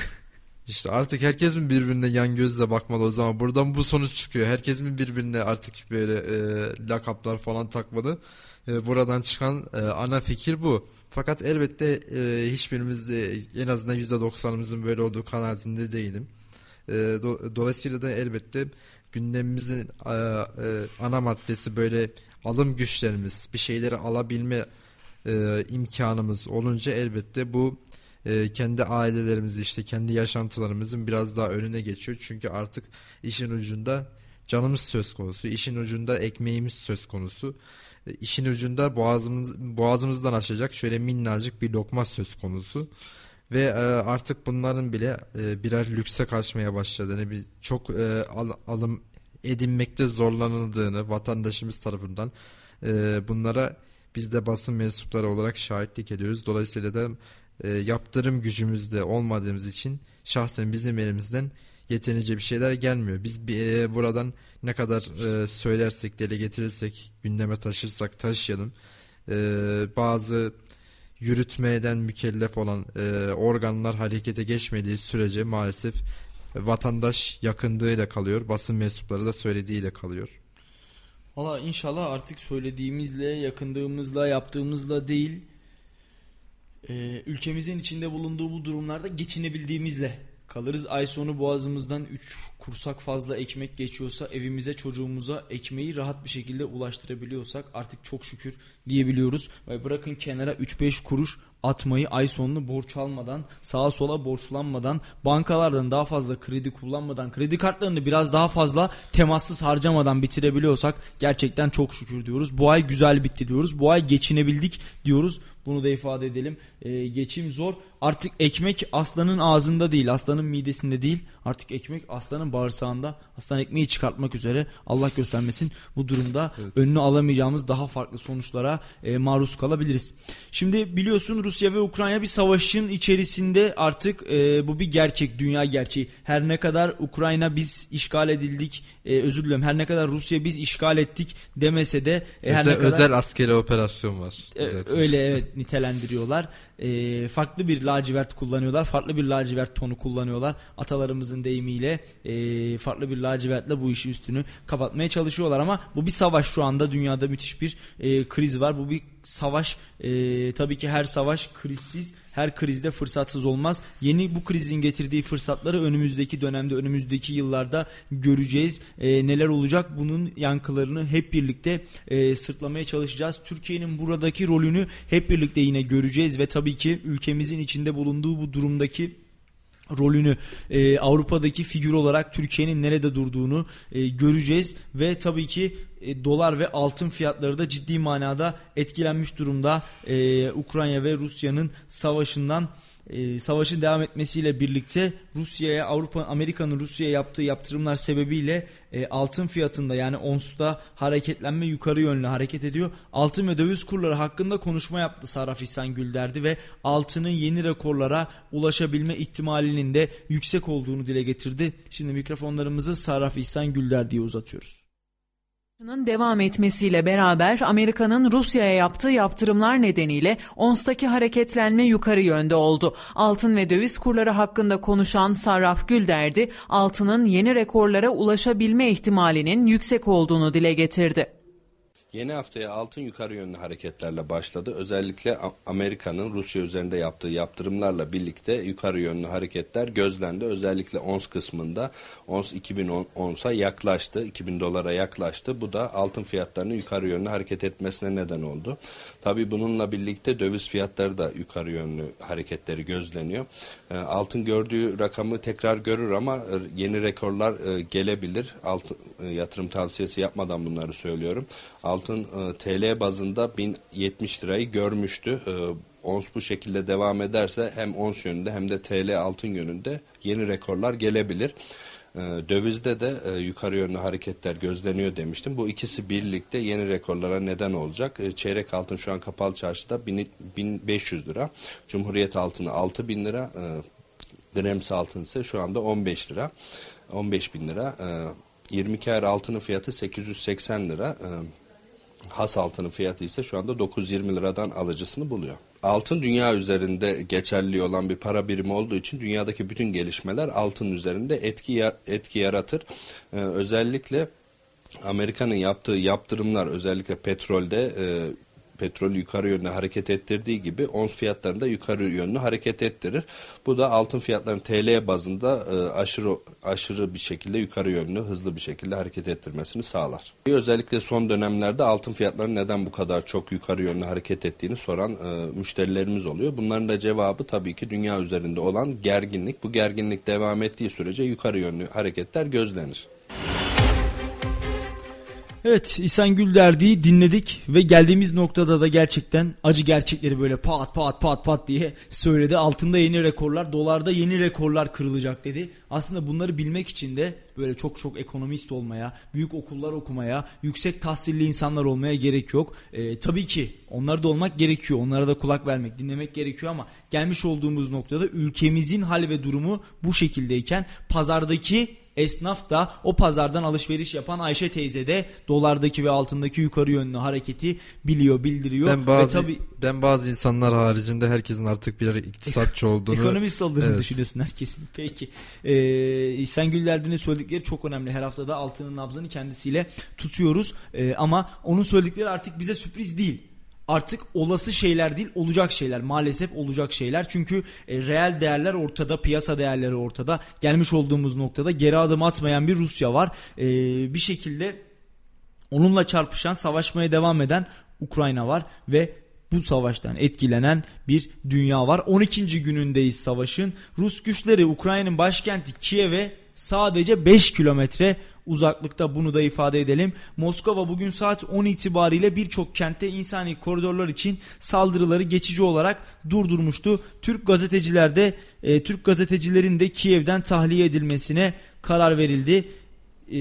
İşte artık herkes mi birbirine yan gözle bakmalı o zaman buradan bu sonuç çıkıyor. Herkes mi birbirine artık böyle e, lakaplar falan takmalı. E, buradan çıkan e, ana fikir bu. Fakat elbette e, hiçbirimiz de en azından %90'ımızın böyle olduğu kanaatinde değilim. Do, dolayısıyla da elbette gündemimizin ana maddesi böyle alım güçlerimiz, bir şeyleri alabilme imkanımız olunca elbette bu kendi ailelerimizi işte kendi yaşantılarımızın biraz daha önüne geçiyor. Çünkü artık işin ucunda canımız söz konusu, işin ucunda ekmeğimiz söz konusu. E, işin ucunda boğazımız, boğazımızdan aşacak şöyle minnacık bir lokma söz konusu. Ve e, artık bunların bile e, birer lükse kaçmaya başladığını, bir çok e, al, alım edinmekte zorlanıldığını vatandaşımız tarafından e, bunlara biz de basın mensupları olarak şahitlik ediyoruz. Dolayısıyla da e, yaptırım gücümüzde olmadığımız için şahsen bizim elimizden yeterince bir şeyler gelmiyor. Biz e, buradan ne kadar e, söylersek, dile getirirsek, gündeme taşırsak taşıyalım. E, bazı yürütmeden mükellef olan e, organlar harekete geçmediği sürece maalesef vatandaş yakındığıyla kalıyor. Basın mensupları da söylediğiyle kalıyor. Valla inşallah artık söylediğimizle, yakındığımızla, yaptığımızla değil, e, ülkemizin içinde bulunduğu bu durumlarda geçinebildiğimizle kalırız. Ay sonu boğazımızdan 3 kursak fazla ekmek geçiyorsa evimize çocuğumuza ekmeği rahat bir şekilde ulaştırabiliyorsak artık çok şükür diyebiliyoruz. Ve bırakın kenara 3-5 kuruş atmayı ay sonunu borç almadan sağa sola borçlanmadan bankalardan daha fazla kredi kullanmadan kredi kartlarını biraz daha fazla temassız harcamadan bitirebiliyorsak gerçekten çok şükür diyoruz. Bu ay güzel bitti diyoruz. Bu ay geçinebildik diyoruz. Bunu da ifade edelim. Ee, geçim zor. Artık ekmek aslanın ağzında değil, aslanın midesinde değil. Artık ekmek aslanın bağırsağında. Aslan ekmeği çıkartmak üzere. Allah göstermesin bu durumda evet. önünü alamayacağımız daha farklı sonuçlara e, maruz kalabiliriz. Şimdi biliyorsun Rusya ve Ukrayna bir savaşın içerisinde artık e, bu bir gerçek, dünya gerçeği. Her ne kadar Ukrayna biz işgal edildik, e, özür diliyorum. Her ne kadar Rusya biz işgal ettik demese de e, her özel, ne kadar özel askeri operasyon var. E, öyle [laughs] evet nitelendiriyorlar. E, farklı bir lacivert kullanıyorlar. Farklı bir lacivert tonu kullanıyorlar. Atalarımızın deyimiyle e, farklı bir lacivertle bu işi üstünü kapatmaya çalışıyorlar ama bu bir savaş şu anda dünyada müthiş bir e, kriz var. Bu bir savaş e, tabii ki her savaş krizsiz her krizde fırsatsız olmaz. Yeni bu krizin getirdiği fırsatları önümüzdeki dönemde önümüzdeki yıllarda göreceğiz. E, neler olacak bunun yankılarını hep birlikte e, sırtlamaya çalışacağız. Türkiye'nin buradaki rolünü hep birlikte yine göreceğiz ve tabii ki ülkemizin içinde bulunduğu bu durumdaki rolünü e, Avrupa'daki figür olarak Türkiye'nin nerede durduğunu e, göreceğiz. Ve tabii ki e, dolar ve altın fiyatları da ciddi manada etkilenmiş durumda e, Ukrayna ve Rusya'nın savaşından e, savaşın devam etmesiyle birlikte Rusya'ya Avrupa Amerika'nın Rusya'ya yaptığı yaptırımlar sebebiyle e, altın fiyatında yani onsta hareketlenme yukarı yönlü hareket ediyor. Altın ve döviz kurları hakkında konuşma yaptı Saraf İhsan Gülderdi ve altının yeni rekorlara ulaşabilme ihtimalinin de yüksek olduğunu dile getirdi. Şimdi mikrofonlarımızı Saraf İhsan Gülderdi'ye uzatıyoruz devam etmesiyle beraber Amerika'nın Rusya'ya yaptığı yaptırımlar nedeniyle onstaki hareketlenme yukarı yönde oldu. Altın ve döviz kurları hakkında konuşan Sarraf Gülderdi, altının yeni rekorlara ulaşabilme ihtimalinin yüksek olduğunu dile getirdi. Yeni haftaya altın yukarı yönlü hareketlerle başladı. Özellikle Amerika'nın Rusya üzerinde yaptığı yaptırımlarla birlikte yukarı yönlü hareketler gözlendi. Özellikle ons kısmında ons 2010 onsa yaklaştı. 2000 dolara yaklaştı. Bu da altın fiyatlarının yukarı yönlü hareket etmesine neden oldu. Tabi bununla birlikte döviz fiyatları da yukarı yönlü hareketleri gözleniyor. E, altın gördüğü rakamı tekrar görür ama e, yeni rekorlar e, gelebilir. Altın, yatırım tavsiyesi yapmadan bunları söylüyorum. Altın TL bazında 1070 lirayı görmüştü. Ons bu şekilde devam ederse hem ons yönünde hem de TL altın yönünde yeni rekorlar gelebilir. Ee, dövizde de e, yukarı yönlü hareketler gözleniyor demiştim. Bu ikisi birlikte yeni rekorlara neden olacak. Ee, çeyrek altın şu an kapalı çarşıda 1500 lira. Cumhuriyet altını 6000 lira. E, Grems altın ise şu anda 15 lira. 15 bin lira. 22 ayar altının fiyatı 880 lira. E, has altının fiyatı ise şu anda 920 liradan alıcısını buluyor. Altın dünya üzerinde geçerli olan bir para birimi olduğu için dünyadaki bütün gelişmeler altın üzerinde etki etki yaratır. Ee, özellikle Amerika'nın yaptığı yaptırımlar özellikle petrolde e, petrol yukarı yönlü hareket ettirdiği gibi ons fiyatlarını da yukarı yönlü hareket ettirir. Bu da altın fiyatlarının TL bazında e, aşırı aşırı bir şekilde yukarı yönlü hızlı bir şekilde hareket ettirmesini sağlar. Özellikle son dönemlerde altın fiyatlarının neden bu kadar çok yukarı yönlü hareket ettiğini soran e, müşterilerimiz oluyor. Bunların da cevabı tabii ki dünya üzerinde olan gerginlik. Bu gerginlik devam ettiği sürece yukarı yönlü hareketler gözlenir. Evet İhsan Gülderdi'yi dinledik ve geldiğimiz noktada da gerçekten acı gerçekleri böyle pat pat pat pat diye söyledi. Altında yeni rekorlar, dolarda yeni rekorlar kırılacak dedi. Aslında bunları bilmek için de böyle çok çok ekonomist olmaya, büyük okullar okumaya, yüksek tahsilli insanlar olmaya gerek yok. Ee, tabii ki onlar da olmak gerekiyor. Onlara da kulak vermek, dinlemek gerekiyor ama gelmiş olduğumuz noktada ülkemizin hal ve durumu bu şekildeyken pazardaki Esnaf da o pazardan alışveriş yapan Ayşe teyze de dolardaki ve altındaki yukarı yönlü hareketi biliyor, bildiriyor. Ben bazı, ve tabii, ben bazı insanlar haricinde herkesin artık birer iktisatçı olduğunu... Ekonomist olduğunu evet. düşünüyorsun herkesin. Peki. Ee, İhsan Güllerdi'nin söyledikleri çok önemli. Her haftada altının nabzını kendisiyle tutuyoruz. Ee, ama onun söyledikleri artık bize sürpriz değil artık olası şeyler değil olacak şeyler maalesef olacak şeyler çünkü e, reel değerler ortada piyasa değerleri ortada gelmiş olduğumuz noktada geri adım atmayan bir Rusya var e, bir şekilde onunla çarpışan savaşmaya devam eden Ukrayna var ve bu savaştan etkilenen bir dünya var. 12. günündeyiz savaşın. Rus güçleri Ukrayna'nın başkenti Kiev'e sadece 5 kilometre uzaklıkta bunu da ifade edelim. Moskova bugün saat 10 itibariyle birçok kentte insani koridorlar için saldırıları geçici olarak durdurmuştu. Türk gazetecilerde e, Türk gazetecilerin de Kiev'den tahliye edilmesine karar verildi. E,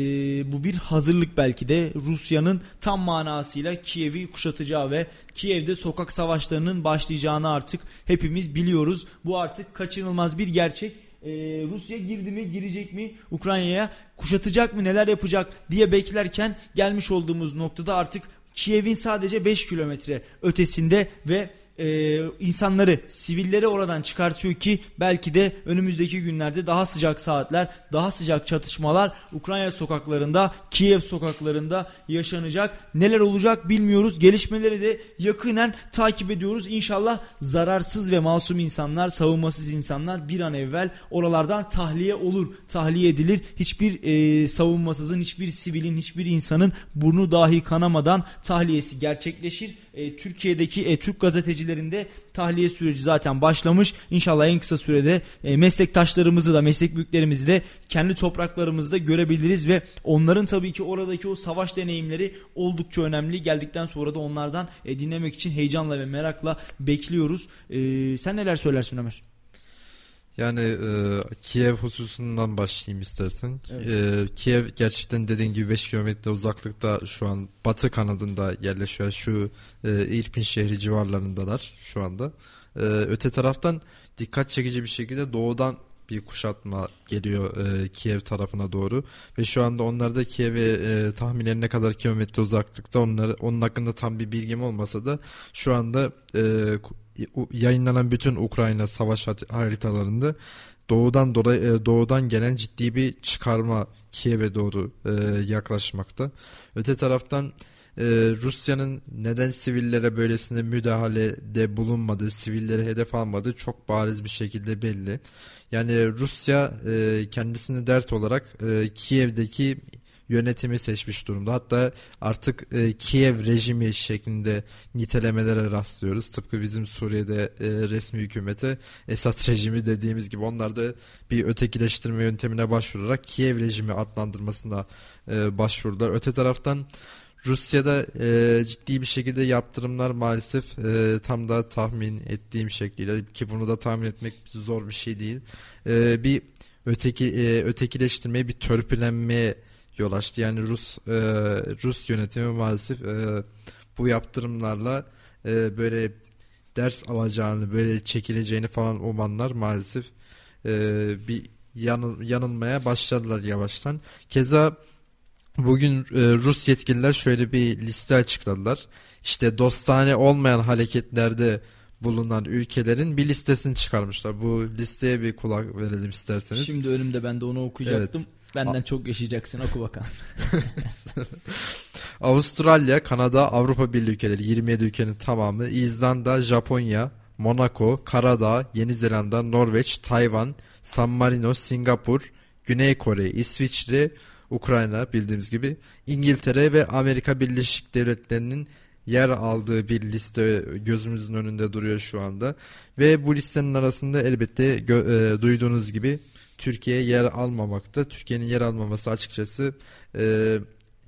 bu bir hazırlık belki de Rusya'nın tam manasıyla Kiev'i kuşatacağı ve Kiev'de sokak savaşlarının başlayacağını artık hepimiz biliyoruz. Bu artık kaçınılmaz bir gerçek e, Rusya girdi mi girecek mi Ukrayna'ya kuşatacak mı neler yapacak diye beklerken gelmiş olduğumuz noktada artık Kiev'in sadece 5 kilometre ötesinde ve e, insanları, sivilleri oradan çıkartıyor ki belki de önümüzdeki günlerde daha sıcak saatler, daha sıcak çatışmalar Ukrayna sokaklarında, Kiev sokaklarında yaşanacak. Neler olacak bilmiyoruz. Gelişmeleri de yakinen takip ediyoruz. İnşallah zararsız ve masum insanlar, savunmasız insanlar bir an evvel oralardan tahliye olur, tahliye edilir. Hiçbir e, savunmasızın, hiçbir sivilin, hiçbir insanın burnu dahi kanamadan tahliyesi gerçekleşir e, Türkiye'deki e, Türk gazetecilerinde tahliye süreci zaten başlamış. İnşallah en kısa sürede e, meslektaşlarımızı da meslek büyüklerimizi de kendi topraklarımızda görebiliriz ve onların tabii ki oradaki o savaş deneyimleri oldukça önemli. Geldikten sonra da onlardan e, dinlemek için heyecanla ve merakla bekliyoruz. E, sen neler söylersin Ömer? Yani e, Kiev hususundan başlayayım istersen. Evet. E, Kiev gerçekten dediğin gibi 5 kilometre uzaklıkta şu an batı kanadında yerleşiyor. Şu e, İrpin şehri civarlarındalar şu anda. E, öte taraftan dikkat çekici bir şekilde doğudan bir kuşatma geliyor e, Kiev tarafına doğru ve şu anda onlar da Kiev'e e, tahminen ne kadar kilometre uzaklıkta onları onun hakkında tam bir bilgim olmasa da şu anda e, yayınlanan bütün Ukrayna savaş haritalarında doğudan dolayı e, doğudan gelen ciddi bir çıkarma Kiev'e doğru e, yaklaşmakta. Öte taraftan e, Rusya'nın neden sivillere böylesine müdahalede bulunmadığı, sivilleri hedef almadığı çok bariz bir şekilde belli. Yani Rusya e, kendisini dert olarak e, Kiev'deki yönetimi seçmiş durumda. Hatta artık e, Kiev rejimi şeklinde nitelemelere rastlıyoruz. Tıpkı bizim Suriye'de e, resmi hükümete Esad rejimi dediğimiz gibi onlar da bir ötekileştirme yöntemine başvurarak Kiev rejimi adlandırmasına e, başvurdular. Öte taraftan Rusya'da e, ciddi bir şekilde yaptırımlar maalesef e, tam da tahmin ettiğim şekliyle ki bunu da tahmin etmek zor bir şey değil. E, bir öteki e, ötekileştirmeye bir törpülenmeye yol açtı. Yani Rus e, Rus yönetimi maalesef e, bu yaptırımlarla e, böyle ders alacağını, böyle çekileceğini falan umanlar maalesef e, bir yanıl, yanılmaya başladılar yavaştan. Keza bugün e, Rus yetkililer şöyle bir liste açıkladılar. İşte dostane olmayan hareketlerde bulunan ülkelerin bir listesini çıkarmışlar. Bu listeye bir kulak verelim isterseniz. Şimdi önümde ben de onu okuyacaktım. Evet. Benden A çok yaşayacaksın oku bakalım. [laughs] Avustralya, Kanada, Avrupa Birliği ülkeleri 27 ülkenin tamamı, İzlanda, Japonya, Monaco, Karadağ, Yeni Zelanda, Norveç, Tayvan, San Marino, Singapur, Güney Kore, İsviçre, Ukrayna bildiğimiz gibi İngiltere ve Amerika Birleşik Devletleri'nin yer aldığı bir liste gözümüzün önünde duruyor şu anda. Ve bu listenin arasında elbette e, duyduğunuz gibi Türkiye yer almamakta. Türkiye'nin yer almaması açıkçası e,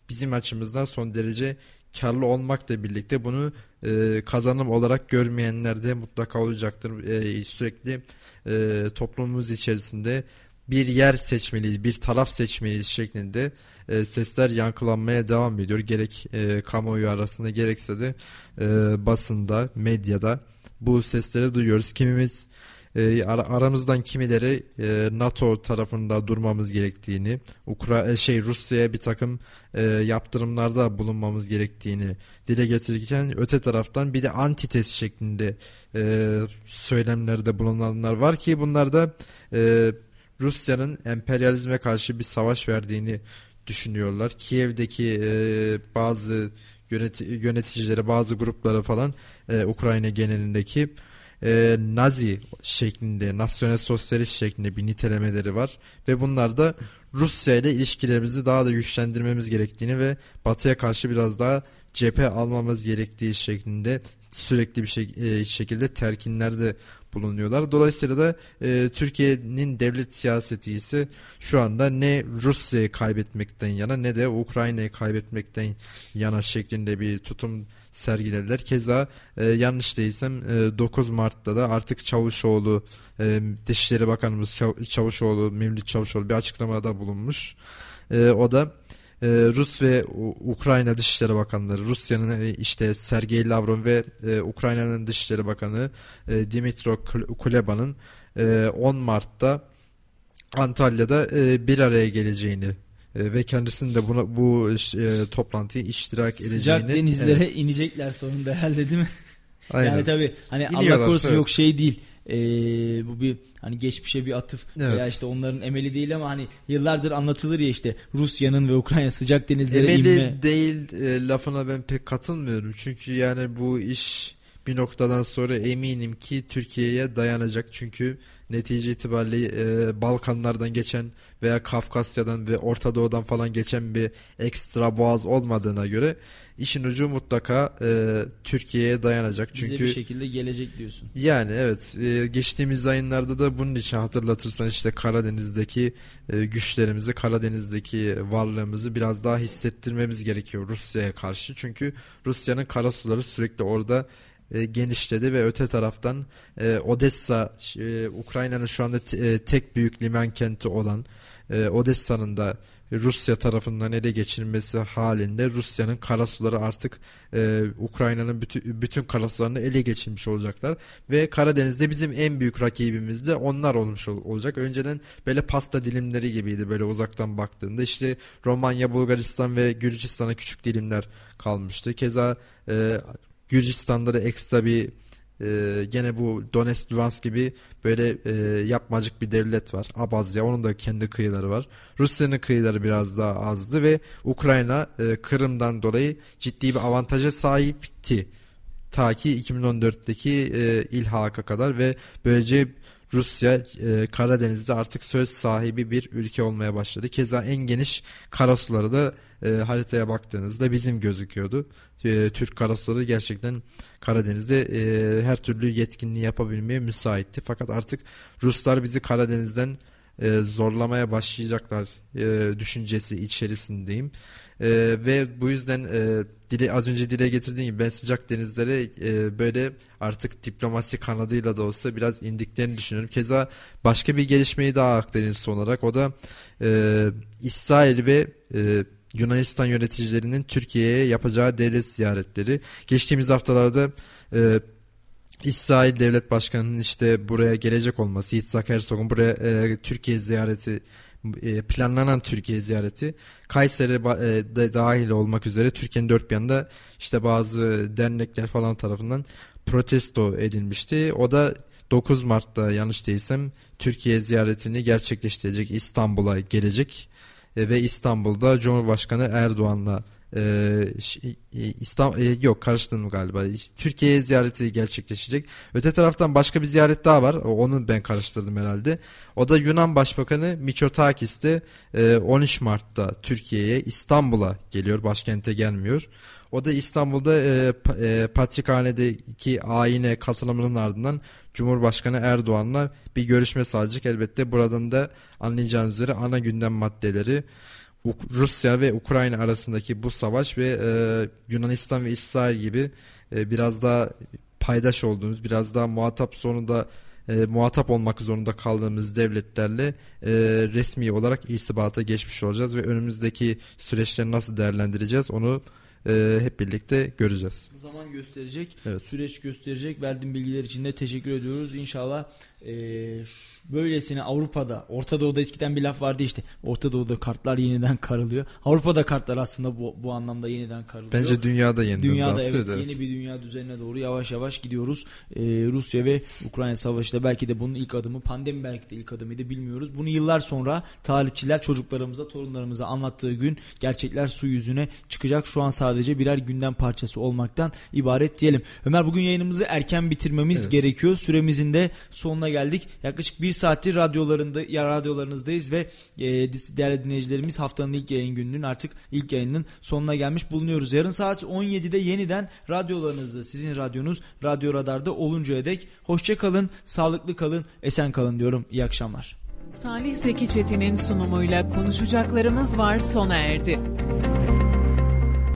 bizim açımızdan son derece karlı olmakla birlikte bunu e, kazanım olarak görmeyenler de mutlaka olacaktır. E, sürekli e, toplumumuz içerisinde bir yer seçmeliyiz, bir taraf seçmeliyiz şeklinde e, sesler yankılanmaya devam ediyor. Gerek e, kamuoyu arasında gerekse de e, basında, medyada bu sesleri duyuyoruz. Kimimiz e, aramızdan kimileri e, NATO tarafında durmamız gerektiğini, Ukra e, şey Rusya'ya bir takım e, yaptırımlarda bulunmamız gerektiğini dile getirirken öte taraftan bir de antites şeklinde e, söylemlerde bulunanlar var ki bunlar da e, Rusya'nın emperyalizme karşı bir savaş verdiğini düşünüyorlar. Kiev'deki e, bazı yöneti, yöneticilere, bazı gruplara falan e, Ukrayna genelindeki e, Nazi şeklinde, nasyonel sosyalist şeklinde bir nitelemeleri var ve bunlar da Rusya ile ilişkilerimizi daha da güçlendirmemiz gerektiğini ve Batı'ya karşı biraz daha cephe almamız gerektiği şeklinde sürekli bir e, şekilde terkinlerde bulunuyorlar. Dolayısıyla da e, Türkiye'nin devlet siyaseti ise şu anda ne Rusya'yı kaybetmekten yana ne de Ukrayna'yı kaybetmekten yana şeklinde bir tutum sergilediler. Keza e, yanlış değilsem e, 9 Mart'ta da artık Çavuşoğlu e, Dışişleri Bakanımız Çavuşoğlu, Mevlüt Çavuşoğlu bir açıklamada bulunmuş. E, o da e, Rus ve Ukrayna Dışişleri Bakanları, Rusya'nın e, işte Sergey Lavrov ve e, Ukrayna'nın Dışişleri Bakanı e, Dimitro Kuleba'nın e, 10 Mart'ta Antalya'da e, bir araya geleceğini e, ve kendisinin de buna bu e, toplantıya iştirak Sıcak edeceğini. Sıcak denizlere evet. inecekler sonunda herhalde değil mi? Aynen. Yani tabii hani İniyorlar, Allah korusun evet. yok şey değil e, bu bir hani geçmişe bir atıf evet. veya işte onların emeli değil ama hani yıllardır anlatılır ya işte Rusya'nın ve Ukrayna sıcak denizlere emeli inme. Emeli değil e, lafına ben pek katılmıyorum. Çünkü yani bu iş bir noktadan sonra eminim ki Türkiye'ye dayanacak. Çünkü netice itibariyle e, Balkanlardan geçen veya Kafkasya'dan ve Orta Doğu'dan falan geçen bir ekstra boğaz olmadığına göre işin ucu mutlaka e, Türkiye'ye dayanacak. Çünkü Bize bir şekilde gelecek diyorsun. Yani evet e, geçtiğimiz ayınlarda da bunun için hatırlatırsan işte Karadeniz'deki e, güçlerimizi Karadeniz'deki varlığımızı biraz daha hissettirmemiz gerekiyor Rusya'ya karşı. Çünkü Rusya'nın karasuları sürekli orada e, genişledi ve öte taraftan e, Odessa e, Ukrayna'nın şu anda e, tek büyük liman kenti olan e, Odessa'nın da Rusya tarafından ele geçirilmesi halinde Rusya'nın karasuları artık e, Ukrayna'nın bütün, bütün karasularını ele geçirmiş olacaklar ve Karadeniz'de bizim en büyük rakibimiz de onlar olmuş ol, olacak. Önceden böyle pasta dilimleri gibiydi böyle uzaktan baktığında işte Romanya, Bulgaristan ve Gürcistan'a küçük dilimler kalmıştı. Keza e, Gürcistan'da da ekstra bir e, gene bu Donetsk, Luhansk gibi böyle e, yapmacık bir devlet var. Abazya onun da kendi kıyıları var. Rusya'nın kıyıları biraz daha azdı ve Ukrayna e, Kırım'dan dolayı ciddi bir avantaja sahipti. Ta ki 2014'teki e, ilhaka kadar ve böylece Rusya e, Karadeniz'de artık söz sahibi bir ülke olmaya başladı. Keza en geniş karasuları da e, haritaya baktığınızda bizim gözüküyordu. E, Türk karasuları gerçekten Karadeniz'de e, her türlü yetkinliği yapabilmeye müsaitti. Fakat artık Ruslar bizi Karadeniz'den e, zorlamaya başlayacaklar e, düşüncesi içerisindeyim. E, ve bu yüzden e, dile az önce dile getirdiğim gibi ben sıcak denizlere e, böyle artık diplomasi kanadıyla da olsa biraz indiklerini düşünüyorum. Keza başka bir gelişmeyi daha aktarayım son olarak. O da e, İsrail ve e, Yunanistan yöneticilerinin Türkiye'ye yapacağı devlet ziyaretleri. Geçtiğimiz haftalarda e, İsrail Devlet Başkanı'nın işte buraya gelecek olması, Yitzhak Herzog'un buraya e, Türkiye ziyareti e, planlanan Türkiye ziyareti Kayseri e, dahil olmak üzere Türkiye'nin dört bir yanında işte bazı dernekler falan tarafından protesto edilmişti. O da 9 Mart'ta yanlış değilsem Türkiye ziyaretini gerçekleştirecek İstanbul'a gelecek ve İstanbul'da Cumhurbaşkanı Erdoğan'la e, İstanbul e, yok karıştırdım galiba. Türkiye'ye ziyareti gerçekleşecek. Öte taraftan başka bir ziyaret daha var. Onu ben karıştırdım herhalde. O da Yunan Başbakanı Mitsotakis de e, 13 Mart'ta Türkiye'ye İstanbul'a geliyor. Başkente gelmiyor. O da İstanbul'da e, e, Patrikhane'deki ayine katılımının ardından Cumhurbaşkanı Erdoğan'la bir görüşme sağlayacak. Elbette buradan da anlayacağınız üzere ana gündem maddeleri Rusya ve Ukrayna arasındaki bu savaş ve e, Yunanistan ve İsrail gibi e, biraz daha paydaş olduğumuz, biraz daha muhatap sonunda e, muhatap olmak zorunda kaldığımız devletlerle e, resmi olarak irtibata geçmiş olacağız ve önümüzdeki süreçleri nasıl değerlendireceğiz onu e, hep birlikte göreceğiz. Zaman gösterecek, evet. süreç gösterecek. Verdiğim bilgiler için de teşekkür ediyoruz. İnşallah e, böylesine Avrupa'da, Orta Doğu'da eskiden bir laf vardı işte. Orta Doğu'da kartlar yeniden karılıyor. Avrupa'da kartlar aslında bu, bu anlamda yeniden karılıyor. Bence dünyada yeniden Dünyada evet, evet yeni bir dünya düzenine doğru yavaş yavaş gidiyoruz. Ee, Rusya ve Ukrayna savaşı da belki de bunun ilk adımı, pandemi belki de ilk adımıydı bilmiyoruz. Bunu yıllar sonra tarihçiler çocuklarımıza, torunlarımıza anlattığı gün gerçekler su yüzüne çıkacak. Şu an sadece birer gündem parçası olmaktan ibaret diyelim. Ömer bugün yayınımızı erken bitirmemiz evet. gerekiyor. Süremizin de geldik. Yaklaşık bir saattir radyolarında ya radyolarınızdayız ve e, değerli dinleyicilerimiz haftanın ilk yayın gününün artık ilk yayının sonuna gelmiş bulunuyoruz. Yarın saat 17'de yeniden radyolarınızda sizin radyonuz Radyo Radar'da oluncaya dek hoşça kalın, sağlıklı kalın, esen kalın diyorum. İyi akşamlar. Salih Zeki Çetin'in sunumuyla konuşacaklarımız var sona erdi.